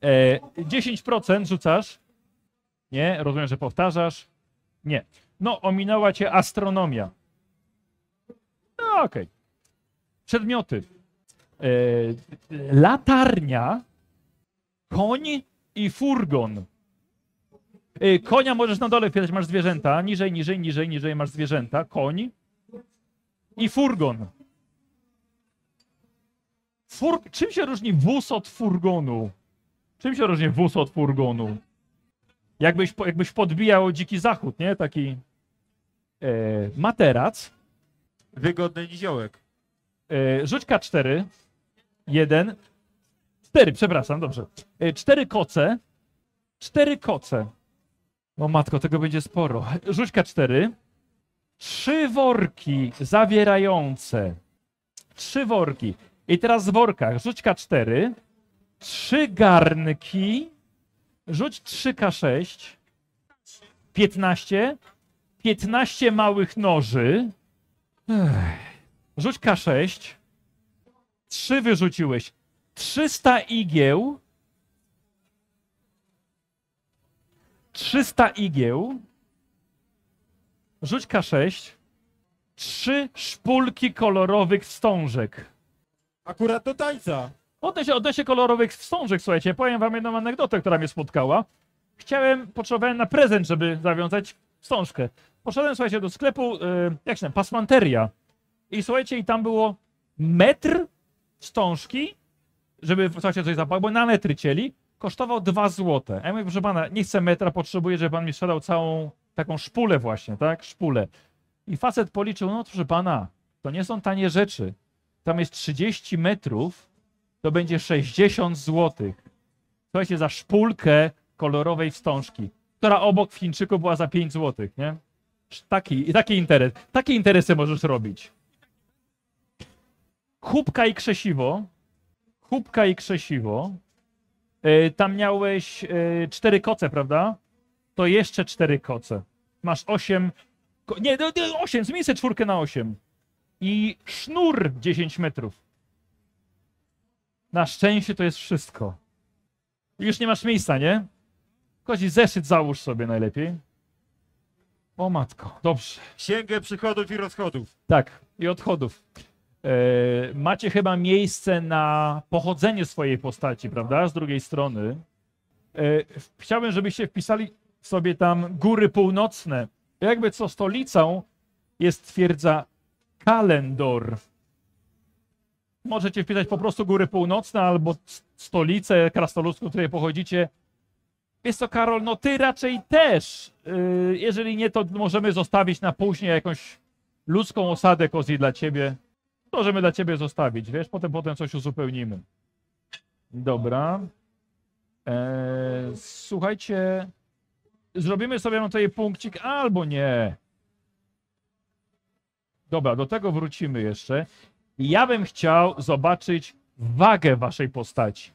E, 10% rzucasz. Nie, rozumiem, że powtarzasz. Nie. No, ominęła cię astronomia. No, okej. Przedmioty. E, latarnia, koń i furgon. E, konia możesz na dole wpisać, masz zwierzęta. Niżej, niżej, niżej, niżej masz zwierzęta. Koń i furgon. Fur... Czym się różni wóz od furgonu? Czym się różni wóz od furgonu? Jakbyś, jakbyś podbijał dziki zachód, nie? Taki e, materac. Wygodny niziołek. E, rzuć K4. Jeden. Cztery, przepraszam, dobrze. E, cztery koce. Cztery koce. O matko, tego będzie sporo. Rzuć K4. Trzy worki zawierające. Trzy worki. I teraz w workach rzuć K4. Trzy garnki. Rzuć 3K6. 15. 15 małych noży. Ech. Rzuć K6. 3 wyrzuciłeś. 300 igieł. 300 igieł. Rzuć K6. 3 szpulki kolorowych wstążek. Akurat do tańca. Odnośnie, odnośnie kolorowych wstążek, słuchajcie, powiem wam jedną anegdotę, która mnie spotkała. Chciałem, potrzebowałem na prezent, żeby zawiązać wstążkę. Poszedłem, słuchajcie, do sklepu, y, jak się nazywa, pasmanteria. I słuchajcie, i tam było metr wstążki, żeby, słuchajcie, coś zapłacić, bo na metry cieli, kosztował 2 złote. A ja mówię, proszę pana, nie chcę metra, potrzebuję, żeby pan mi sprzedał całą taką szpulę właśnie, tak, szpulę. I facet policzył, no proszę pana, to nie są tanie rzeczy. Tam jest 30 metrów, to będzie 60 zł. Słuchajcie, za szpulkę kolorowej wstążki, która obok w Chińczyku była za 5 zł, nie? Taki, taki interes. Takie interesy możesz robić. Chubka i krzesiwo. Chubka i krzesiwo. E, tam miałeś e, cztery koce, prawda? To jeszcze cztery koce. Masz osiem. Nie, no, nie, osiem, zmień sobie czwórkę na osiem. I sznur 10 metrów. Na szczęście to jest wszystko. Już nie masz miejsca, nie? Kozi, zeszyt załóż sobie najlepiej. O matko, dobrze. Księgę przychodów i rozchodów. Tak, i odchodów. E, macie chyba miejsce na pochodzenie swojej postaci, prawda? Z drugiej strony. E, chciałbym, żebyście wpisali sobie tam góry północne. Jakby co stolicą jest twierdza Kalendor. Możecie wpisać po prostu góry północne albo stolicę krasnoludzką, z której pochodzicie. Jest to Karol, no ty raczej też. Yy, jeżeli nie, to możemy zostawić na później jakąś ludzką osadę Kozi dla ciebie. Możemy dla ciebie zostawić, wiesz, potem potem coś uzupełnimy. Dobra. Eee, słuchajcie, zrobimy sobie tutaj punkcik albo nie. Dobra, do tego wrócimy jeszcze. Ja bym chciał zobaczyć wagę waszej postaci.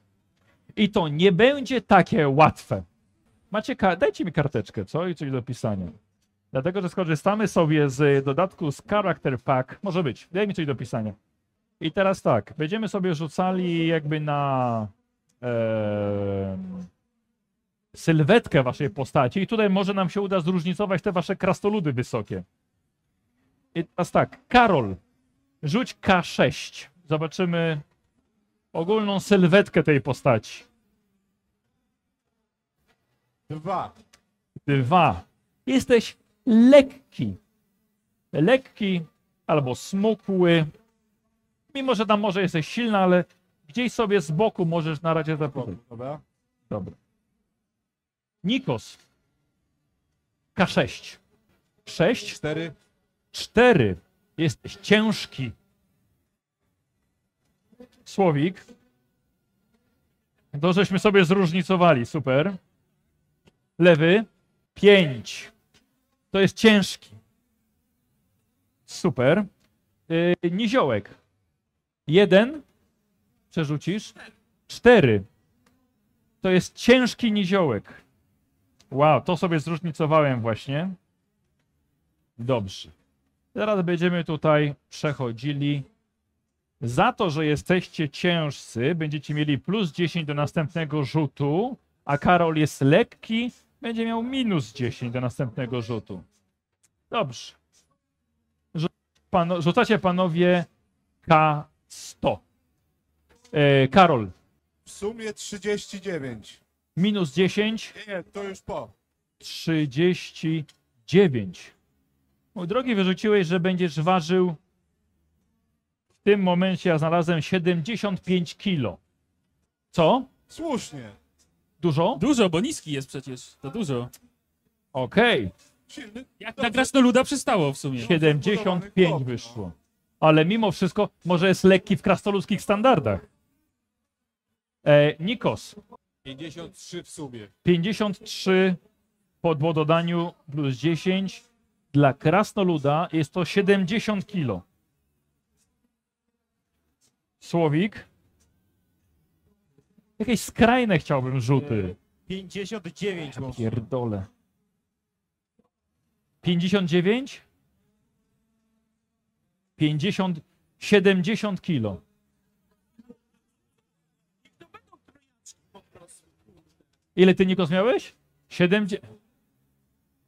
I to nie będzie takie łatwe. Macie, dajcie mi karteczkę, co? I coś do pisania. Dlatego, że skorzystamy sobie z dodatku z Character Pack. Może być, daj mi coś do pisania. I teraz tak, będziemy sobie rzucali jakby na em, sylwetkę waszej postaci i tutaj może nam się uda zróżnicować te wasze krastoludy wysokie. I teraz tak, Karol, rzuć K6. Zobaczymy ogólną sylwetkę tej postaci. Dwa. Dwa. Jesteś lekki. Lekki albo smukły. Mimo, że tam może jesteś silny, ale gdzieś sobie z boku możesz na razie zapowiedzieć. Dobra. Dobra. Nikos. K6. 6, Cztery. 4. Jesteś ciężki. Słowik. To żeśmy sobie zróżnicowali. Super. Lewy. 5. To jest ciężki. Super. Yy, niziołek. 1. Przerzucisz. 4. To jest ciężki niziołek. Wow, to sobie zróżnicowałem właśnie. Dobrze. Teraz będziemy tutaj przechodzili. Za to, że jesteście ciężcy, będziecie mieli plus 10 do następnego rzutu, a Karol jest lekki, będzie miał minus 10 do następnego rzutu. Dobrze. Pano, rzucacie panowie K100. E, Karol, W sumie 39. minus 10. Nie, nie, to już po. 39. Mój drogi, wyrzuciłeś, że będziesz ważył. W tym momencie ja znalazłem 75 kilo. Co? Słusznie. Dużo? Dużo, bo niski jest przecież. To dużo. Okej. Jak na krasnoluda przystało w sumie. 75 wyszło. Ale mimo wszystko, może jest lekki w krastoludzkich standardach. E, Nikos, 53 w sumie. 53 po dodaniu plus 10. Dla krasnoluda jest to 70 kilo. Słowik. Jakieś skrajne chciałbym rzuty. 59 może. Pierdole. 59? 50, 70 kilo. Ile ty Nikos miałeś? 70.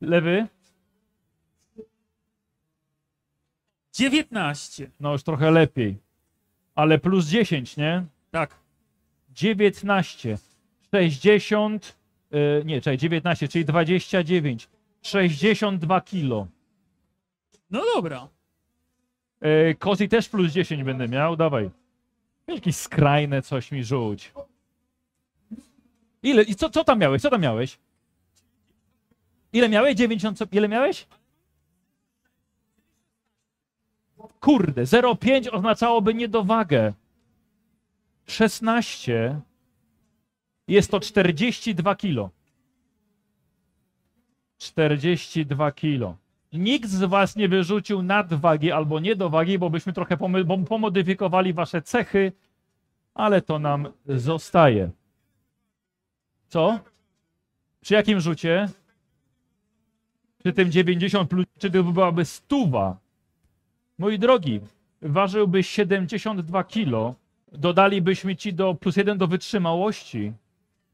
Lewy? 19. No już trochę lepiej. Ale plus 10, nie? Tak. 19. 60. Yy, nie, czekaj, 19, czyli 29. 62 kilo. No dobra. Yy, Kozi też plus 10 będę miał, dawaj. Jakieś skrajne coś mi rzuć. Ile? I co, co tam miałeś? Co tam miałeś? Ile miałeś? 90. co- Ile miałeś? Kurde, 0,5 oznaczałoby niedowagę. 16 jest to 42 kilo. 42 kilo. Nikt z was nie wyrzucił nadwagi albo niedowagi, bo byśmy trochę pomodyfikowali wasze cechy, ale to nam zostaje. Co? Przy jakim rzucie? Przy tym 90 plus, czy to byłaby stuwa? Mój drogi, ważyłbyś 72 kilo, dodalibyśmy ci do plus jeden do wytrzymałości,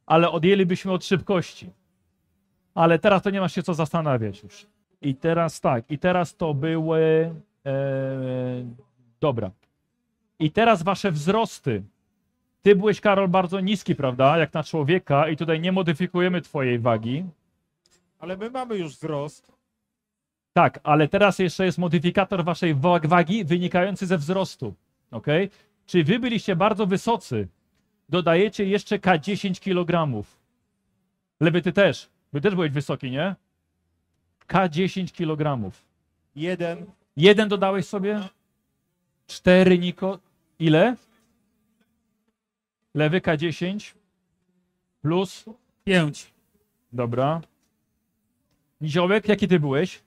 ale odjęlibyśmy od szybkości. Ale teraz to nie masz się co zastanawiać już. I teraz tak, i teraz to były. E, dobra. I teraz wasze wzrosty. Ty byłeś, Karol, bardzo niski, prawda? Jak na człowieka, i tutaj nie modyfikujemy twojej wagi. Ale my mamy już wzrost. Tak, ale teraz jeszcze jest modyfikator waszej wag- wagi wynikający ze wzrostu. Ok? Czy wy byliście bardzo wysocy? Dodajecie jeszcze K10 kg. Lewy ty też. Wy też byłeś wysoki, nie? K10 kg. Jeden. Jeden dodałeś sobie? 4 Niko. Ile? Lewy K10 plus. 5. Dobra. Niziołek, jaki ty byłeś?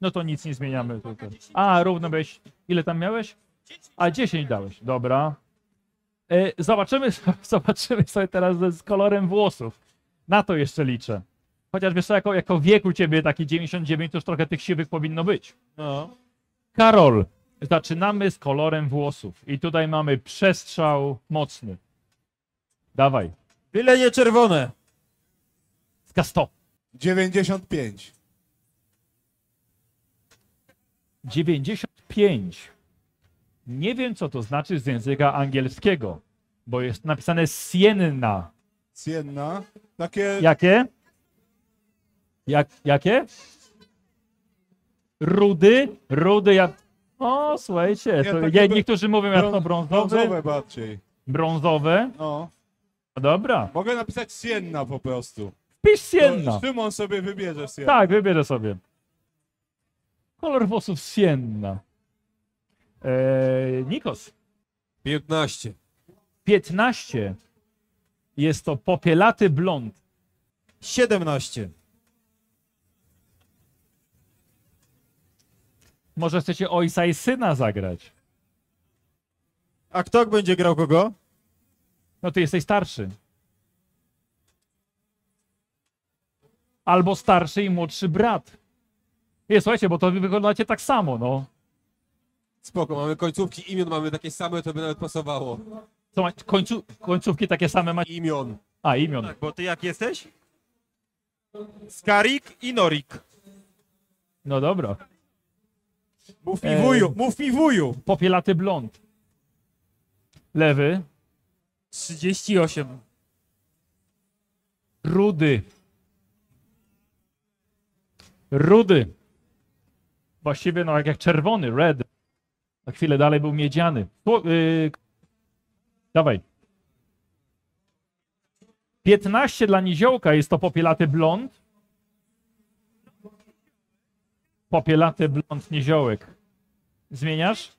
No to nic nie zmieniamy tutaj. A, równo byłeś. Ile tam miałeś? A, 10 dałeś. Dobra. E, zobaczymy, zobaczymy sobie teraz z, z kolorem włosów. Na to jeszcze liczę. Chociaż wiesz co, jako, jako wiek u ciebie taki 99, to już trochę tych siwych powinno być. No. Karol, zaczynamy z kolorem włosów. I tutaj mamy przestrzał mocny. Dawaj. Byle nie czerwone. Ska 100. 95. 95. Nie wiem, co to znaczy z języka angielskiego, bo jest napisane sienna. Sienna. Takie... Jakie? Jak, jakie? Rudy? Rudy jak... O, słuchajcie, to, br- niektórzy mówią jak to brą- brązowy. Brązowe bardziej. Brązowe. No. Dobra. Mogę napisać Sienna po prostu. Pisz To sienna. Szymon sobie wybierze Sienna. Tak, wybierę sobie. Kolor włosów sienna. Eee, Nikos. 15. 15. Jest to popielaty blond. 17. Może chcecie ojca i syna zagrać? A kto będzie grał kogo? No ty jesteś starszy. Albo starszy i młodszy brat. Nie, słuchajcie, bo to wy wyglądacie tak samo, no. Spoko, mamy końcówki imion, mamy takie same, to by nawet pasowało. Co ma, końcu, końcówki takie same macie. Imion. A, imion. Bo ty jak jesteś? Skarik i Norik. No dobra. Mów mi Eee. wuju, mów mi wuju. Popielaty blond. Lewy. 38. Rudy. Rudy. Właściwie no jak, jak czerwony, red. Na chwilę dalej był miedziany. Sło- yy, dawaj. 15 dla niziołka jest to popielaty blond. Popielaty blond niziołek. Zmieniasz?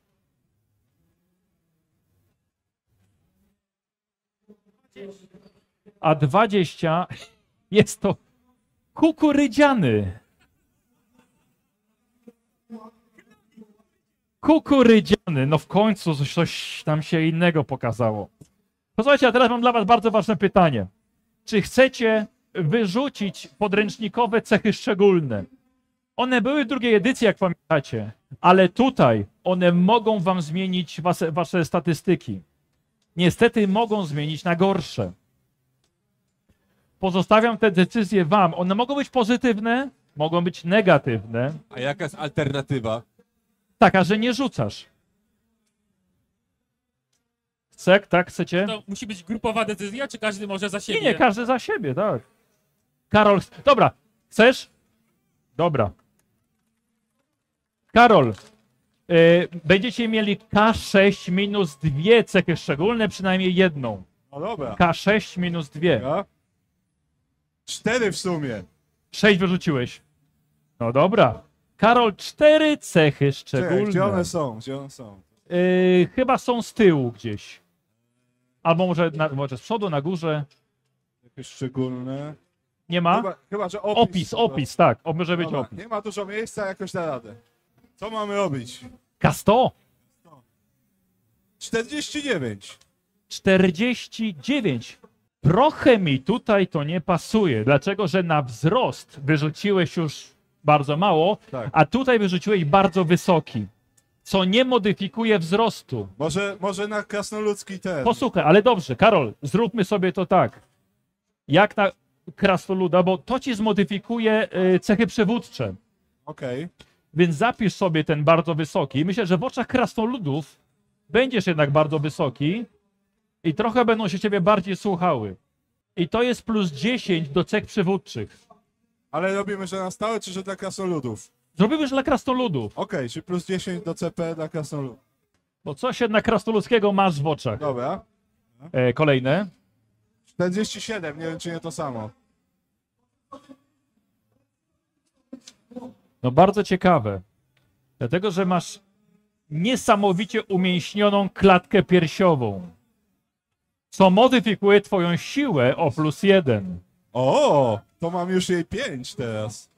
A 20 jest to kukurydziany. Kukurydziany. No w końcu coś, tam się innego pokazało. Posłuchajcie, a teraz mam dla was bardzo ważne pytanie. Czy chcecie wyrzucić podręcznikowe cechy szczególne? One były w drugiej edycji, jak pamiętacie, ale tutaj one mogą wam zmienić wasze, wasze statystyki. Niestety mogą zmienić na gorsze. Pozostawiam te decyzje wam. One mogą być pozytywne, mogą być negatywne. A jaka jest alternatywa? Taka, że nie rzucasz. Cek, tak? Chcecie? To musi być grupowa decyzja, czy każdy może za siebie? Nie, nie, każdy za siebie, tak. Karol, dobra, chcesz? Dobra. Karol, y, będziecie mieli K6 minus dwie cechy szczególne, przynajmniej jedną. No dobra. K6 minus dwie. Ja? Cztery w sumie. Sześć wyrzuciłeś. No dobra. Karol, cztery cechy Czekaj, gdzie szczególne. one są? Gdzie one są? Y, chyba są z tyłu gdzieś. Albo może, na, może z przodu, na górze. Jakieś szczególne. Nie ma? Chyba, chyba że opis. Opis, opis, tak. O, może być Dobra, opis. Nie ma dużo miejsca, jakoś da radę. Co mamy robić? K100. 49. 49. Trochę mi tutaj to nie pasuje. Dlaczego? Że na wzrost wyrzuciłeś już bardzo mało, Tak. a tutaj wyrzuciłeś bardzo wysoki. Co nie modyfikuje wzrostu. Może, może na krasnoludzki ten. Posłuchaj, ale dobrze, Karol, zróbmy sobie to tak. Jak na krasnoluda, bo to ci zmodyfikuje y, cechy przywódcze. Okej. Więc zapisz sobie ten bardzo wysoki. Myślę, że w oczach krasnoludów będziesz jednak bardzo wysoki i trochę będą się ciebie bardziej słuchały. I to jest plus 10 do cech przywódczych. Ale robimy, że na stałe, czy że dla krasnoludów? Zrobimy już dla krasnoludów, Okej, czy plus 10 do CP dla krasnoludów. bo coś jednak krasnoludzkiego masz w oczach. Dobra. E, kolejne. 47, nie wiem, czy nie to samo. No bardzo ciekawe. Dlatego, że masz niesamowicie umięśnioną klatkę piersiową, co modyfikuje twoją siłę o plus jeden. O, to mam już jej 5 teraz.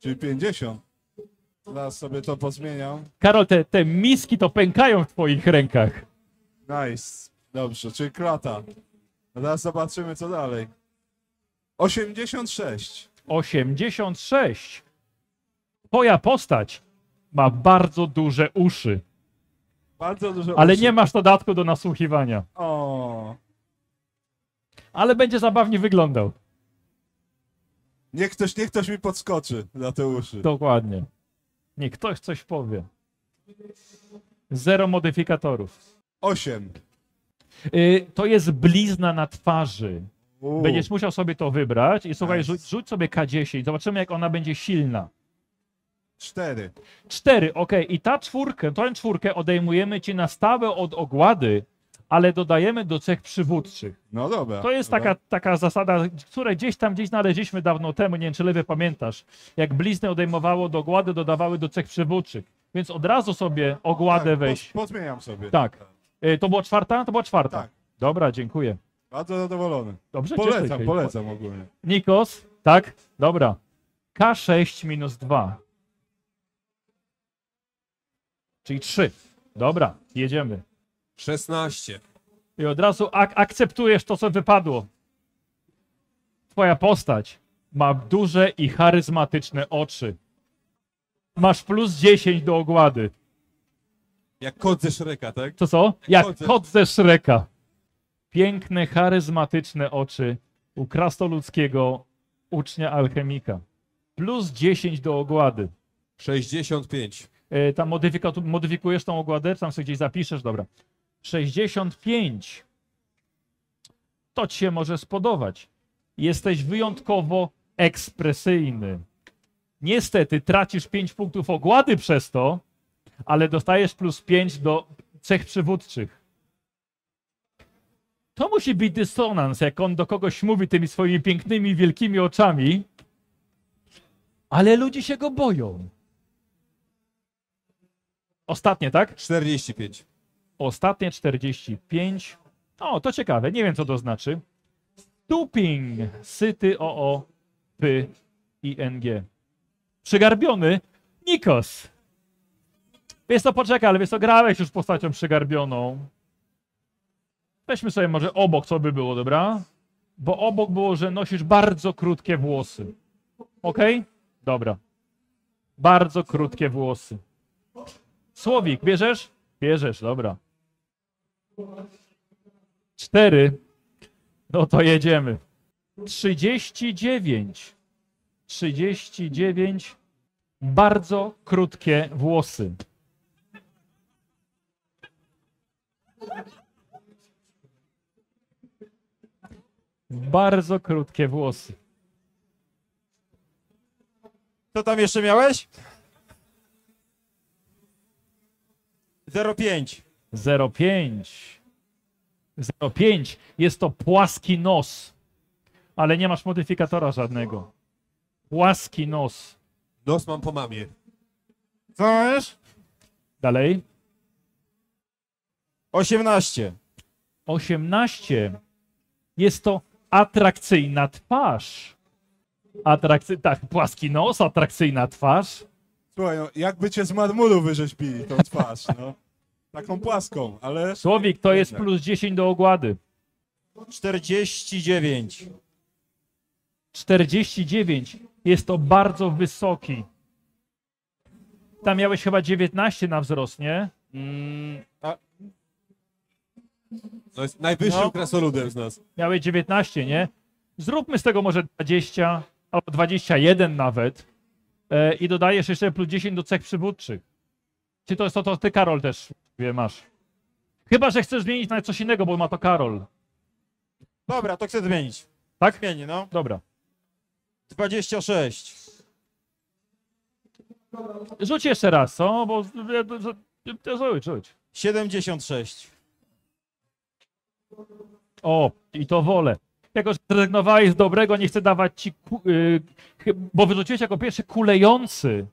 Czyli 50. Zaraz sobie to pozmieniam. Karol, te, te miski to pękają w twoich rękach. Nice. Dobrze, czyli klata. A teraz zobaczymy co dalej. 86. 86. Twoja postać ma bardzo duże uszy, Bardzo dużo ale uszy. nie masz dodatku do nasłuchiwania. O, Ale będzie zabawnie wyglądał. Niech ktoś, niech ktoś mi podskoczy za te uszy. Dokładnie. Niech ktoś coś powie. Zero modyfikatorów. 8. Y, to jest blizna na twarzy. U, Będziesz musiał sobie to wybrać i słuchaj, Nice. rzuć, rzuć sobie K10. Zobaczymy, jak ona będzie silna. 4. Cztery, ok. I ta czwórkę, tę czwórkę odejmujemy ci na stałe od ogłady, ale dodajemy do cech przywódczych. No dobra. To jest dobra. taka, taka zasada, której gdzieś tam gdzieś znaleźliśmy dawno temu, nie wiem czy lewy pamiętasz. Jak blizny odejmowało do ogłady, dodawały do cech przywódczych. Więc od razu sobie ogładę tak, weź. Poz, pozmieniam sobie. Tak. Y, To była czwarta? To była czwarta. Tak. Dobra, dziękuję. Bardzo zadowolony. Dobrze, Polecam, polecam ogólnie. Nikos, tak? Dobra. K6 minus 2. Czyli 3. Dobra, jedziemy. 16. I od razu ak- akceptujesz to, co wypadło. Twoja postać ma duże i charyzmatyczne oczy. Masz plus 10 do ogłady. Jak kot ze Shreka, tak? To co? Jak ze- kot ze Shreka. Piękne, charyzmatyczne oczy u krasnoludzkiego ucznia alchemika. Plus 10 do ogłady. 65. E, tam modyfikujesz tą ogładę, tam sobie gdzieś zapiszesz, dobra. 65. To ci się może spodobać. Jesteś wyjątkowo ekspresyjny. Niestety tracisz 5 punktów ogłady przez to, ale dostajesz plus 5 do cech przywódczych. To musi być dysonans, jak on do kogoś mówi tymi swoimi pięknymi, wielkimi oczami, ale ludzie się go boją. Ostatnie, tak? 45. Ostatnie 45. O, to ciekawe, nie wiem co to znaczy. Stooping, syty, o, o, py, i, n, g. Przygarbiony, Nikos. Wiesz co, poczekaj, ale wiesz co, grałeś już postacią przygarbioną. Weźmy sobie może obok, co by było, dobra? Bo obok było, że nosisz bardzo krótkie włosy. Ok? Dobra. Bardzo krótkie włosy. Słowik, bierzesz? Bierzesz, dobra. Cztery. No to jedziemy. 39. 39. Bardzo krótkie włosy. Bardzo krótkie włosy. Co tam jeszcze miałeś? 05. 0,5. 0,5. Jest to płaski nos. Ale nie masz modyfikatora żadnego. Płaski nos. Nos mam po mamie. Co masz? Dalej. 18. 18. Jest to atrakcyjna twarz. Atrakcy... Tak, płaski nos, atrakcyjna twarz. Słuchaj, no, jakby cię z marmuru wyrzeźbili tą twarz, no. Taką płaską, ale... Słowik, to jest plus 10 do ogłady. 49. 49. Jest to bardzo wysoki. Tam miałeś chyba 19 na wzrost, nie? Mm, a, No jest najwyższym No. krasnoludem z nas. Miałeś 19, nie? Zróbmy z tego może 20 albo 21 nawet. E, I dodajesz jeszcze plus 10 do cech przywódczych. Czy to jest to, to ty, Karol, też wie, masz. Chyba, że chcesz zmienić na coś innego, bo ma to Karol. dobra, to chcę zmienić. Tak? Zmienię, no. Dobra. 26. Rzuć jeszcze raz, co? Bo... Rzuć, rzuć. 76. O, i to wolę. Jako, że zrezygnowałeś z dobrego, nie chcę dawać ci, y, chy- bo wyrzuciłeś jako pierwszy kulejący.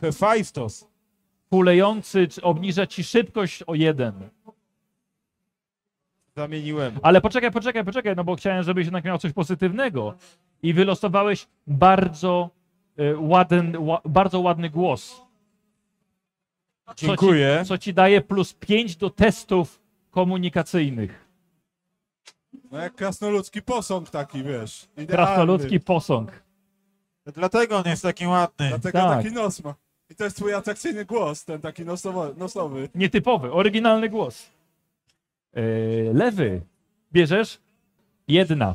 Hephaistos. Kulejący czy obniża ci szybkość o jeden. Zamieniłem. Ale poczekaj, poczekaj, poczekaj, no bo chciałem, żebyś jednak miał coś pozytywnego. I wylosowałeś bardzo, e, ładny, ła, bardzo ładny głos. Co Dziękuję. Ci, co ci daje plus 5 do testów komunikacyjnych. No jak krasnoludzki posąg taki, wiesz. Idealny. Krasnoludzki posąg. Dlatego on jest taki ładny. Dlatego Tak. taki nos ma. I to jest twój atrakcyjny głos, ten taki nosowo, nosowy. Nietypowy, oryginalny głos. E, lewy. Bierzesz? Jedna.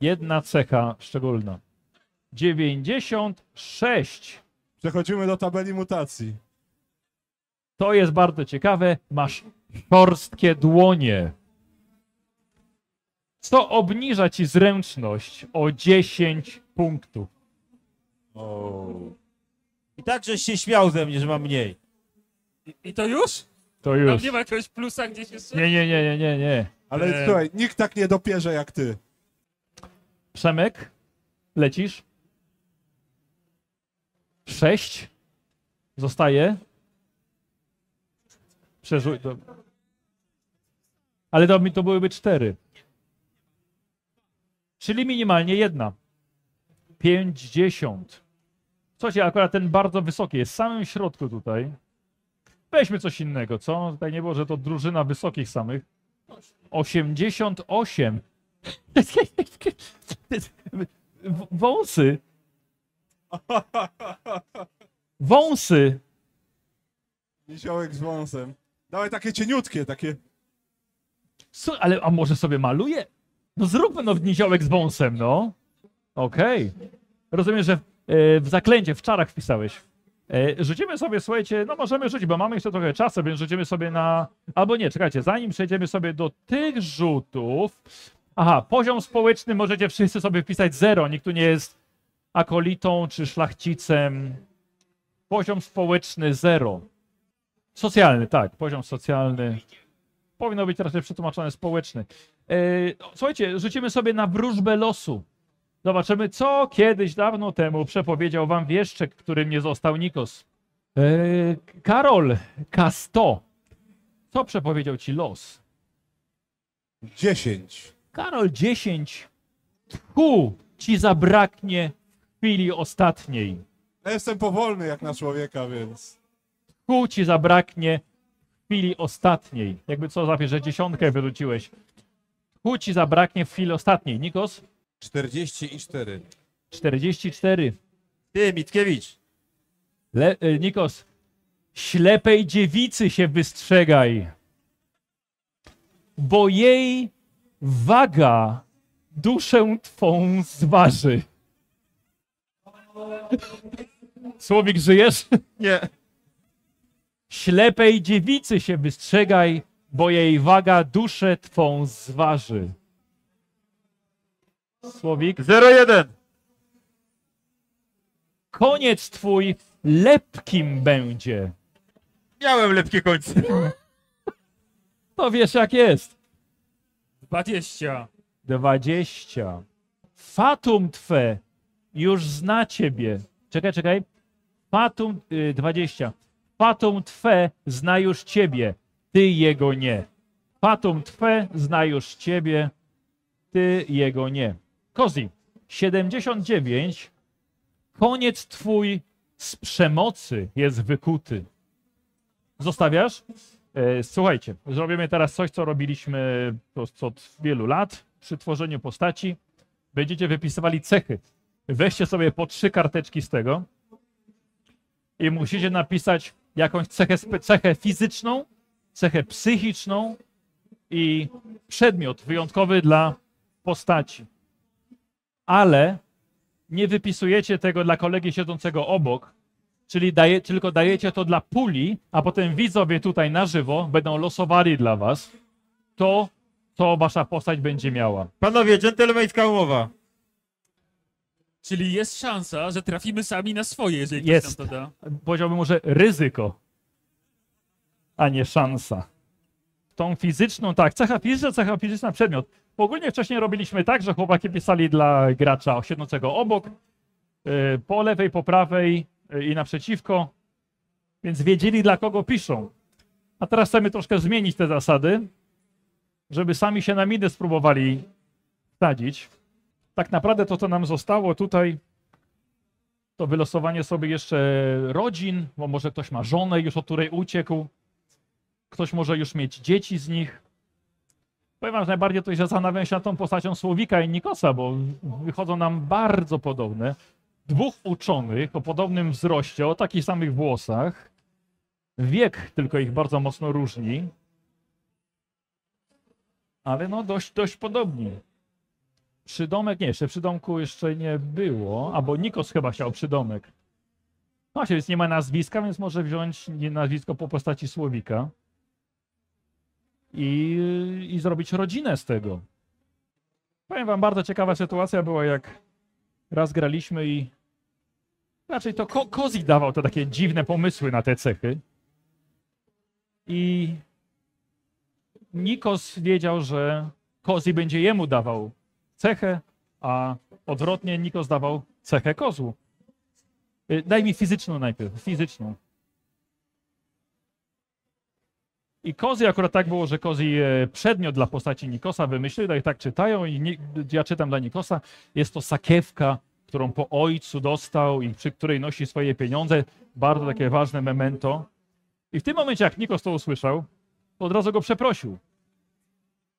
Jedna cecha szczególna. 96. Przechodzimy do tabeli mutacji. To jest bardzo ciekawe. Masz szorstkie dłonie. Co obniża ci zręczność o 10 punktów. I tak, żeś się śmiał ze mnie, że mam mniej. I, I to już? To Tam już. nie ma jakiegoś plusa gdzieś jeszcze? Nie, nie, nie, nie, nie, nie. Ale Eee. słuchaj, nikt tak nie dopierze jak ty. Przemek, lecisz. Sześć. Zostaje. Przerzuć. To... Ale to, mi- to byłyby cztery. Czyli minimalnie jedna. Pięćdziesiąt. Słuchajcie, akurat ten bardzo wysoki jest w samym środku tutaj. Weźmy coś innego, co? Tutaj nie było, że to drużyna wysokich samych. 88. W- Wąsy. Wąsy. Niziołek z wąsem. Dawaj takie cieniutkie, takie. Su- ale a może sobie maluje? No zróbmy no niziołek z wąsem, no. Okej. Rozumiem, że w zaklęcie, w czarach wpisałeś. E, rzucimy sobie, słuchajcie, no możemy rzucić, bo mamy jeszcze trochę czasu, więc rzucimy sobie na... Albo nie, czekajcie, zanim przejdziemy sobie do tych rzutów... Aha, poziom społeczny możecie wszyscy sobie wpisać zero. Nikt tu nie jest akolitą czy szlachcicem. Poziom społeczny zero. Socjalny, tak, poziom socjalny. Powinno być raczej przetłumaczone społeczny. E, słuchajcie, rzucimy sobie na wróżbę losu. Zobaczymy, co kiedyś dawno temu przepowiedział wam wieszczek, którym nie został Nikos. E, Karol K100. Co przepowiedział ci los? 10. Karol 10. Tchu ci zabraknie w chwili ostatniej. Ja jestem powolny jak na człowieka, więc. Tchu ci zabraknie w chwili ostatniej. Jakby co zapisz, że dziesiątkę wyrzuciłeś. Tchu ci zabraknie w chwili ostatniej. Nikos? 44. 44. Ty, Mickiewicz. Le, y, Nikos, ślepej dziewicy się wystrzegaj, bo jej waga duszę twą zważy. Słowik, żyjesz? Nie. Ślepej dziewicy się wystrzegaj, bo jej waga duszę twą zważy. Słowik, 01. koniec twój lepkim będzie. Miałem lepkie końce. To wiesz jak jest. 20. 20. Fatum twe już zna ciebie. Czekaj, czekaj. Fatum y, 20. Fatum twe zna już ciebie, ty jego nie. Fatum twe zna już ciebie, ty jego nie. Kozi, 79. Koniec twój z przemocy jest wykuty. Zostawiasz? E, Słuchajcie, zrobimy teraz coś, co robiliśmy od wielu lat przy tworzeniu postaci. Będziecie wypisywali cechy. Weźcie sobie po trzy karteczki z tego i musicie napisać jakąś cechę, cechę fizyczną, cechę psychiczną i przedmiot wyjątkowy dla postaci. Ale nie wypisujecie tego dla kolegi siedzącego obok, czyli daje, tylko dajecie to dla puli, a potem widzowie tutaj na żywo będą losowali dla was to, co wasza postać będzie miała. Panowie, dżentelmeńska umowa. Czyli jest szansa, że trafimy sami na swoje, jeżeli Jest. ktoś nam to da. Powiedziałbym może ryzyko, a nie szansa. Tą fizyczną, tak, cecha fizyczna, cecha fizyczna, przedmiot. Ogólnie wcześniej robiliśmy tak, że chłopaki pisali dla gracza siedzącego obok, yy, po lewej, po prawej yy, i naprzeciwko. Więc wiedzieli, dla kogo piszą. A teraz chcemy troszkę zmienić te zasady, żeby sami się na miny spróbowali wsadzić. Tak naprawdę to, co nam zostało tutaj, to wylosowanie sobie jeszcze rodzin, bo może ktoś ma żonę już, od której uciekł. Ktoś może już mieć dzieci z nich. Powiem wam, że najbardziej to się zastanawiam się nad tą postacią Słowika i Nikosa, bo wychodzą nam bardzo podobne. Dwóch uczonych o podobnym wzroście, o takich samych włosach. Wiek tylko ich bardzo mocno różni. Ale no dość, dość podobni. Przydomek, nie, jeszcze przydomku jeszcze nie było, albo Nikos chyba chciał przydomek. No właśnie, więc nie ma nazwiska, więc może wziąć nazwisko po postaci Słowika i, i zrobić rodzinę z tego. Powiem wam, bardzo ciekawa sytuacja była, jak raz graliśmy i raczej to Ko Kozi dawał te takie dziwne pomysły na te cechy. I Nikos wiedział, że Kozi będzie jemu dawał cechę, a odwrotnie Nikos dawał cechę kozłu. Y, Daj mi fizyczną najpierw, fizyczną. I Kozi akurat tak było, że Kozi e, przedmiot dla postaci Nikosa wymyślił, tak, tak czytają i ni- ja czytam dla Nikosa. Jest to sakiewka, którą po ojcu dostał i przy której nosi swoje pieniądze. Bardzo takie ważne memento. I w tym momencie, jak Nikos to usłyszał, to od razu go przeprosił.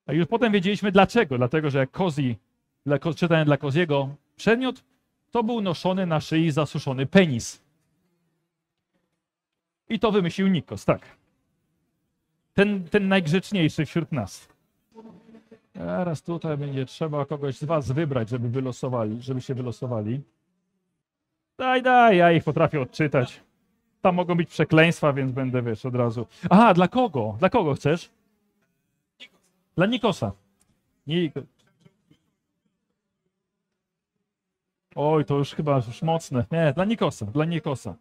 A już potem wiedzieliśmy dlaczego. Dlatego, że Kozi, dla, czytałem dla Koziego, przedmiot to był noszony na szyi zasuszony penis. I to wymyślił Nikos, tak. Ten, ten najgrzeczniejszy wśród nas. Teraz tutaj będzie trzeba kogoś z was wybrać, żeby wylosowali, żeby się wylosowali. Daj, daj, ja ich potrafię odczytać. Tam mogą być przekleństwa, więc będę, wiesz, od razu. Aha, dla kogo? Dla kogo chcesz? Dla Nikosa. Nik- Oj, to już chyba już mocne. Nie, dla Nikosa, dla Nikosa.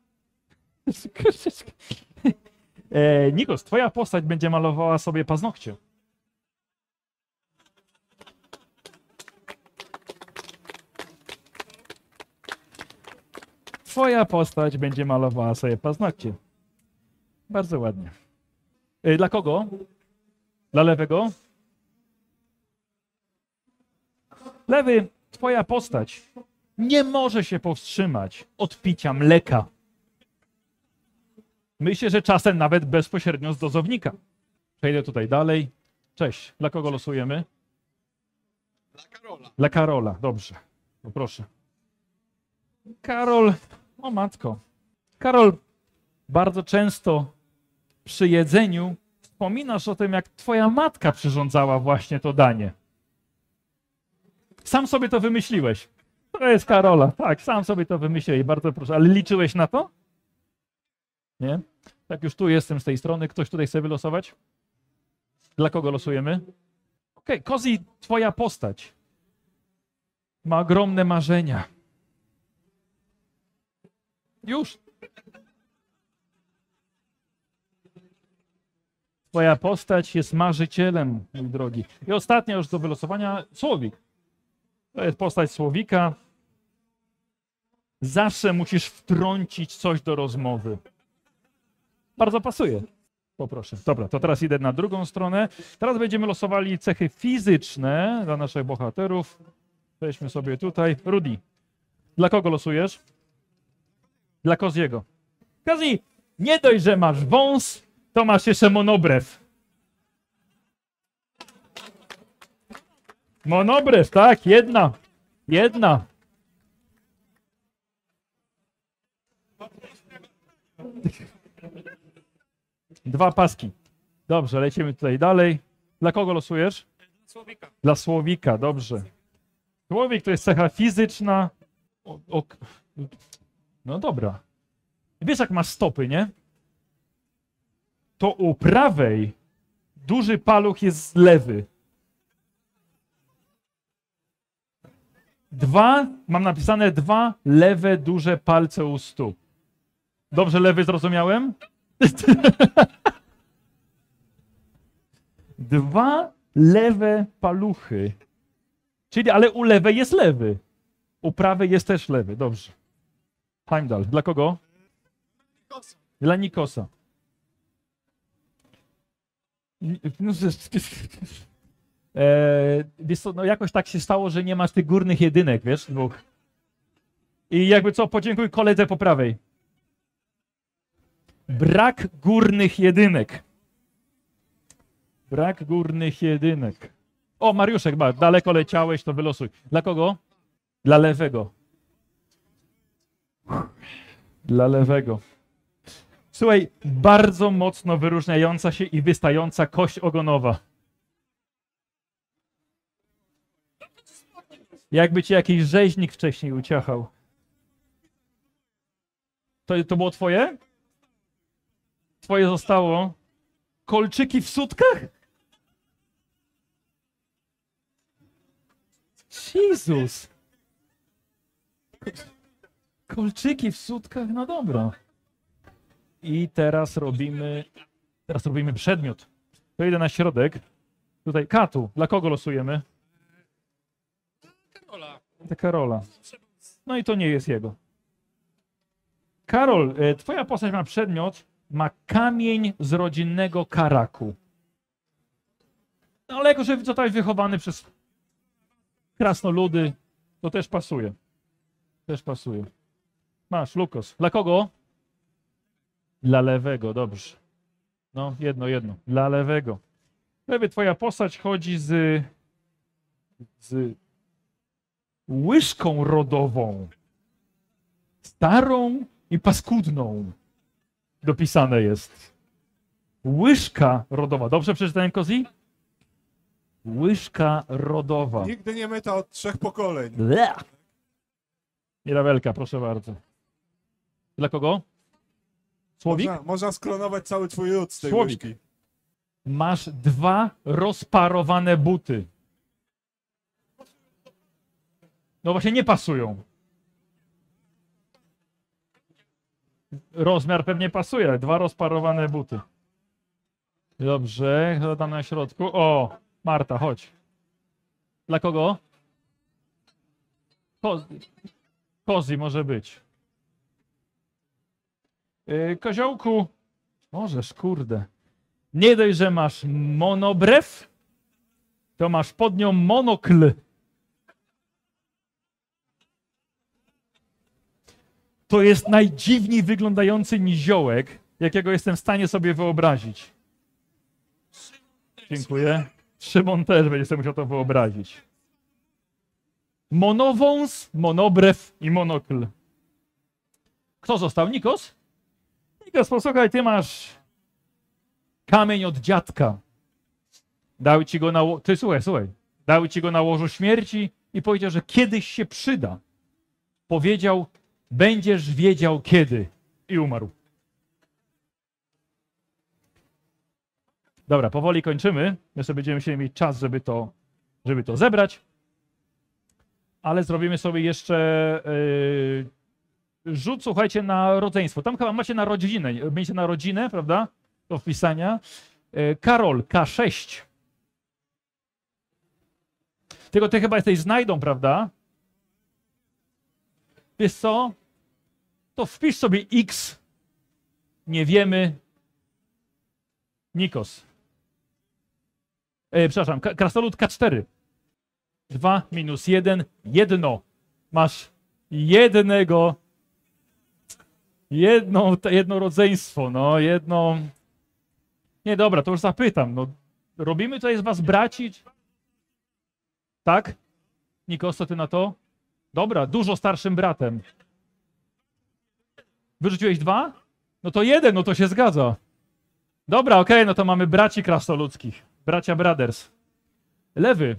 e, Nikos, twoja postać będzie malowała sobie paznokcie. Twoja postać będzie malowała sobie paznokcie. Bardzo ładnie. E, dla kogo? Dla lewego? Lewy, twoja postać nie może się powstrzymać od picia mleka. Myślę, że czasem nawet bezpośrednio z dozownika. Przejdę tutaj dalej. Cześć. Dla kogo losujemy? Dla Karola. Dla Karola, dobrze. Poproszę. Karol, o matko. Karol, bardzo często przy jedzeniu wspominasz o tym, jak twoja matka przyrządzała właśnie to danie. Sam sobie to wymyśliłeś. To jest Karola. Tak, sam sobie to wymyśliłeś. Bardzo proszę. Ale liczyłeś na to? Nie? Tak już tu jestem z tej strony. Ktoś tutaj chce wylosować? Dla kogo losujemy? Okej, Kozi, twoja postać ma ogromne marzenia. Już. Twoja postać jest marzycielem, mój drogi. I ostatnia już do wylosowania, Słowik. To jest postać Słowika. Zawsze musisz wtrącić coś do rozmowy. Bardzo pasuje. Poproszę. Dobra, to teraz idę na drugą stronę. Teraz będziemy losowali cechy fizyczne dla naszych bohaterów. Weźmy sobie tutaj. Rudy, dla kogo losujesz? Dla Koziego. Kozi, nie dość, że masz wąs, to masz jeszcze monobrew. Monobrew, tak, jedna. Jedna. Dwa paski. Dobrze, lecimy tutaj dalej. Dla kogo losujesz? Słowika. Dla Słowika, dobrze. Słowik to jest cecha fizyczna. O, o, no dobra. Wiesz, jak masz stopy, nie? To u prawej duży paluch jest lewy. Dwa, mam napisane dwa lewe duże palce u stóp. Dobrze lewy zrozumiałem? Dwa lewe paluchy. Czyli, ale u lewej jest lewy. U prawej jest też lewy. Dobrze. Heimdall. Dla kogo? Dla Nikosa. Ni- No, e, wiesz co, no jakoś tak się stało, że nie masz tych górnych jedynek, wiesz, dwóch. I jakby co, podziękuj koledze po prawej. Brak górnych jedynek. Brak górnych jedynek. O, Mariuszek, daleko leciałeś, to wylosuj. Dla kogo? Dla lewego. Dla lewego. Słuchaj, bardzo mocno wyróżniająca się i wystająca kość ogonowa. Jakby ci jakiś rzeźnik wcześniej uciachał. To, to było twoje? Twoje zostało? Kolczyki w sutkach? Jezus. Kolczyki w sutkach? No dobra. I teraz robimy. Teraz robimy przedmiot. To idę na środek. Tutaj katu. Dla kogo losujemy? Karola. Karola. No i to nie jest jego. Karol, e, twoja postać ma przedmiot, ma kamień z rodzinnego karaku. No ale jako, że zostałeś wychowany przez krasnoludy, to też pasuje. Też pasuje. Masz, Lukos. Dla kogo? Dla lewego, dobrze. No, jedno, jedno. Dla lewego. Lewy, twoja postać chodzi z... z łyżką rodową. Starą i paskudną. Dopisane jest. Łyżka rodowa. Dobrze przeczytałem, Kozi? Łyżka rodowa. Nigdy nie myta od trzech pokoleń. Bleh. Mirabelka, proszę bardzo. Dla kogo? Słowik? Można, można sklonować cały twój ród z tej Słowik. łyżki. Masz dwa rozparowane buty. No właśnie nie pasują. Rozmiar pewnie pasuje, dwa rozparowane buty. Dobrze, kto tam na środku? O, Marta, chodź. Dla kogo? Kozi, Kozi może być. Yy, koziołku, możesz, kurde. Nie dość, że masz monobrew, to masz pod nią monokl. To jest najdziwniej wyglądający niziołek, jakiego jestem w stanie sobie wyobrazić. Dziękuję. Szymon też będzie sobie musiał to wyobrazić. Monowąs, monobrew i monokl. Kto został? Nikos? Nikos, posłuchaj, ty masz kamień od dziadka. Dał ci go na. Ty słuchaj, słuchaj. Dał ci go na łożu śmierci i powiedział, że kiedyś się przyda. Powiedział, będziesz wiedział kiedy. I umarł. Dobra, powoli kończymy. My sobie będziemy musieli mieć czas, żeby to, żeby to zebrać. Ale zrobimy sobie jeszcze yy, rzut, słuchajcie, na rodzeństwo. Tam chyba macie na rodzinę. Będziecie na rodzinę, prawda? Do wpisania. Yy, Karol, K6. Tylko ty chyba jesteś znajdą, prawda? Wiesz co? To wpisz sobie X. Nie wiemy. Nikos. E, przepraszam, krasnolud K4. 2 minus 1, jedno. Masz jednego. Jedno, jedno rodzeństwo, no, jedno. Nie, dobra, to już zapytam. No, robimy tutaj z was braci? Tak? Nikos, co ty na to? Dobra, dużo starszym bratem. Wyrzuciłeś dwa? No to jeden, no to się zgadza. Dobra, okej, no to mamy braci krasnoludzkich. Bracia Brothers. Lewy.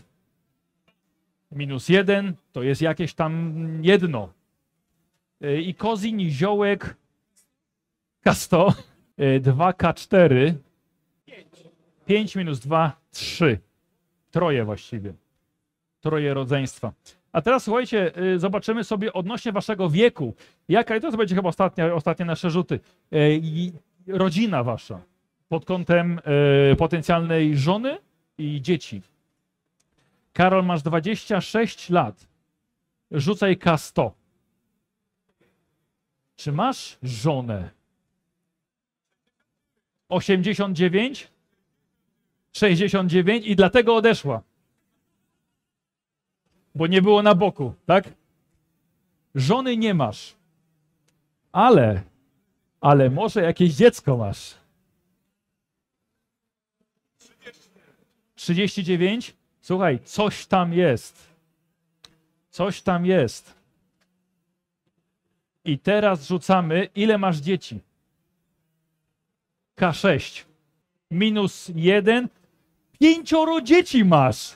Minus jeden, to jest jakieś tam jedno. Y, I kozi niziołek K100. 2K4. 5 minus 2, 3. Troje właściwie. Troje rodzeństwa. A teraz słuchajcie, y, zobaczymy sobie odnośnie waszego wieku. Jaka, i to będzie chyba ostatnia, ostatnie nasze rzuty. I rodzina wasza pod kątem y, potencjalnej żony i dzieci. Karol, masz 26 lat. Rzucaj K100. Czy masz żonę? 89? 69 i dlatego odeszła. Bo nie było na boku, tak? Żony nie masz. Ale, ale może jakieś dziecko masz. 39? Słuchaj, coś tam jest. Coś tam jest. I teraz rzucamy, ile masz dzieci? K6. Minus 1. Pięcioro dzieci masz.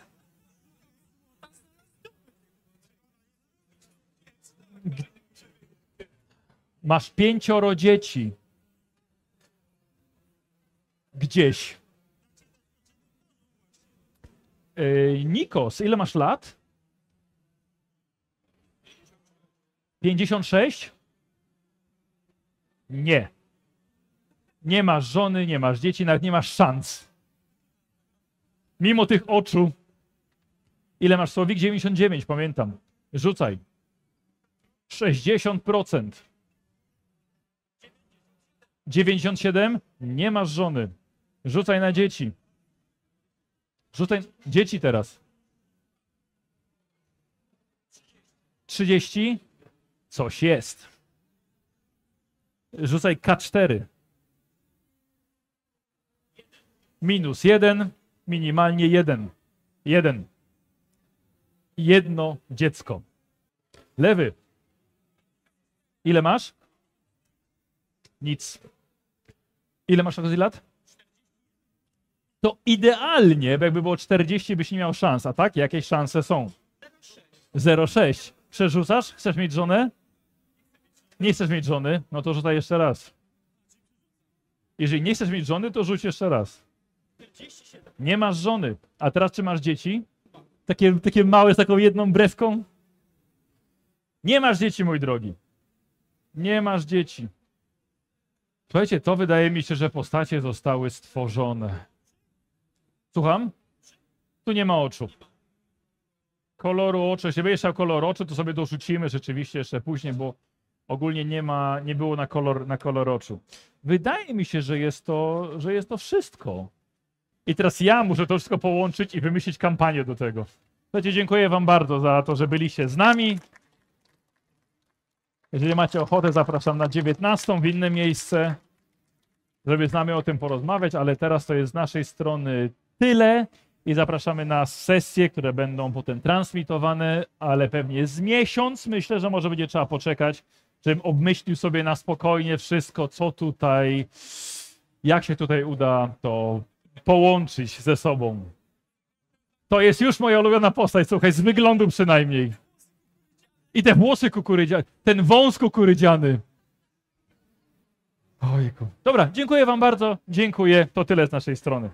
Masz pięcioro dzieci. Gdzieś. Yy, Nikos, ile masz lat? 56? Nie. Nie masz żony, nie masz dzieci, nawet nie masz szans. Mimo tych oczu. Ile masz słowik? 99, pamiętam. Rzucaj. 60%. 97? Nie masz żony. Rzucaj na dzieci. Rzucaj dzieci teraz. 30? Coś jest. Rzucaj K4. Minus 1, minimalnie 1. 1. Jedno dziecko. Lewy. Ile masz? Nic. Ile masz okazji lat? To idealnie, jakby było 40, byś nie miał szans, a tak? Jakieś szanse są? 0,6. Przerzucasz? Chcesz mieć żonę? Nie chcesz mieć żony? No to rzucaj jeszcze raz. Jeżeli nie chcesz mieć żony, to rzuć jeszcze raz. Nie masz żony. A teraz czy masz dzieci? Takie, takie małe z taką jedną breską? Nie masz dzieci, mój drogi. Nie masz dzieci. Słuchajcie, to wydaje mi się, że postacie zostały stworzone. Słucham? Tu nie ma oczu. Koloru oczu. Jeśli będziesz chciał kolor oczu, to sobie dorzucimy rzeczywiście jeszcze później, bo ogólnie nie ma, nie było na kolor, na kolor oczu. Wydaje mi się, że jest to, że jest to wszystko. I teraz ja muszę to wszystko połączyć i wymyślić kampanię do tego. Słuchajcie, dziękuję wam bardzo za to, że byliście z nami. Jeżeli macie ochotę, zapraszam na 19 w inne miejsce, żeby z nami o tym porozmawiać, ale teraz to jest z naszej strony tyle i zapraszamy na sesje, które będą potem transmitowane, ale pewnie z miesiąc. Myślę, że może będzie trzeba poczekać, żebym obmyślił sobie na spokojnie wszystko, co tutaj, jak się tutaj uda to połączyć ze sobą. To jest już moja ulubiona postać, słuchaj, z wyglądu przynajmniej. I te włosy kukurydziane, ten wąs kukurydziany. Ojku. Dobra, dziękuję wam bardzo. Dziękuję. To tyle z naszej strony.